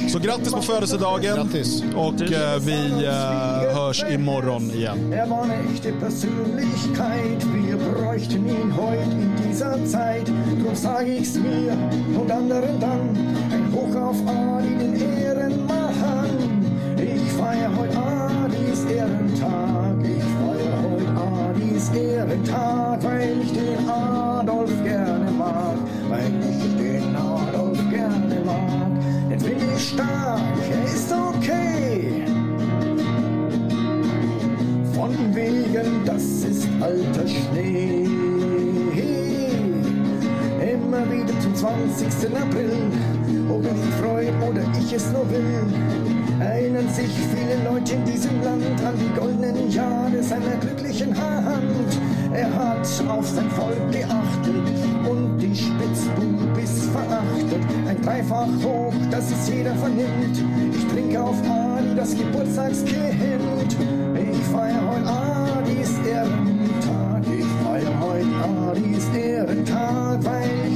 Så grattis på födelsedagen Grattis. och eh, vi eh, hörs imorgon igen. Er war eine echte Persönlichkeit, wir bräuchten ihn heut in dieser Zeit. Drum sag ich's mir und anderen dann, ein Hoch auf Adi, den Ehrenmann. Ich feier heut Adis Ehrentag, ich feier heut Adis Ehrentag, weil ich den Adolf gerne mag, weil ich stark, er ist okay. Von wegen, das ist alter Schnee. Immer wieder zum 20. April, ob er sich freut oder ich es nur will, erinnern sich viele Leute in diesem Land an die goldenen Jahre seiner glücklichen Hand. Er hat auf sein Volk geachtet und die Spitzbubis verachtet. Ein Dreifach hoch, dass es jeder vernimmt. Ich trinke auf Adi das Geburtstagskind. Ich feier heut Adis Ehrentag. Ich feier heut Adis Ehrentag, weil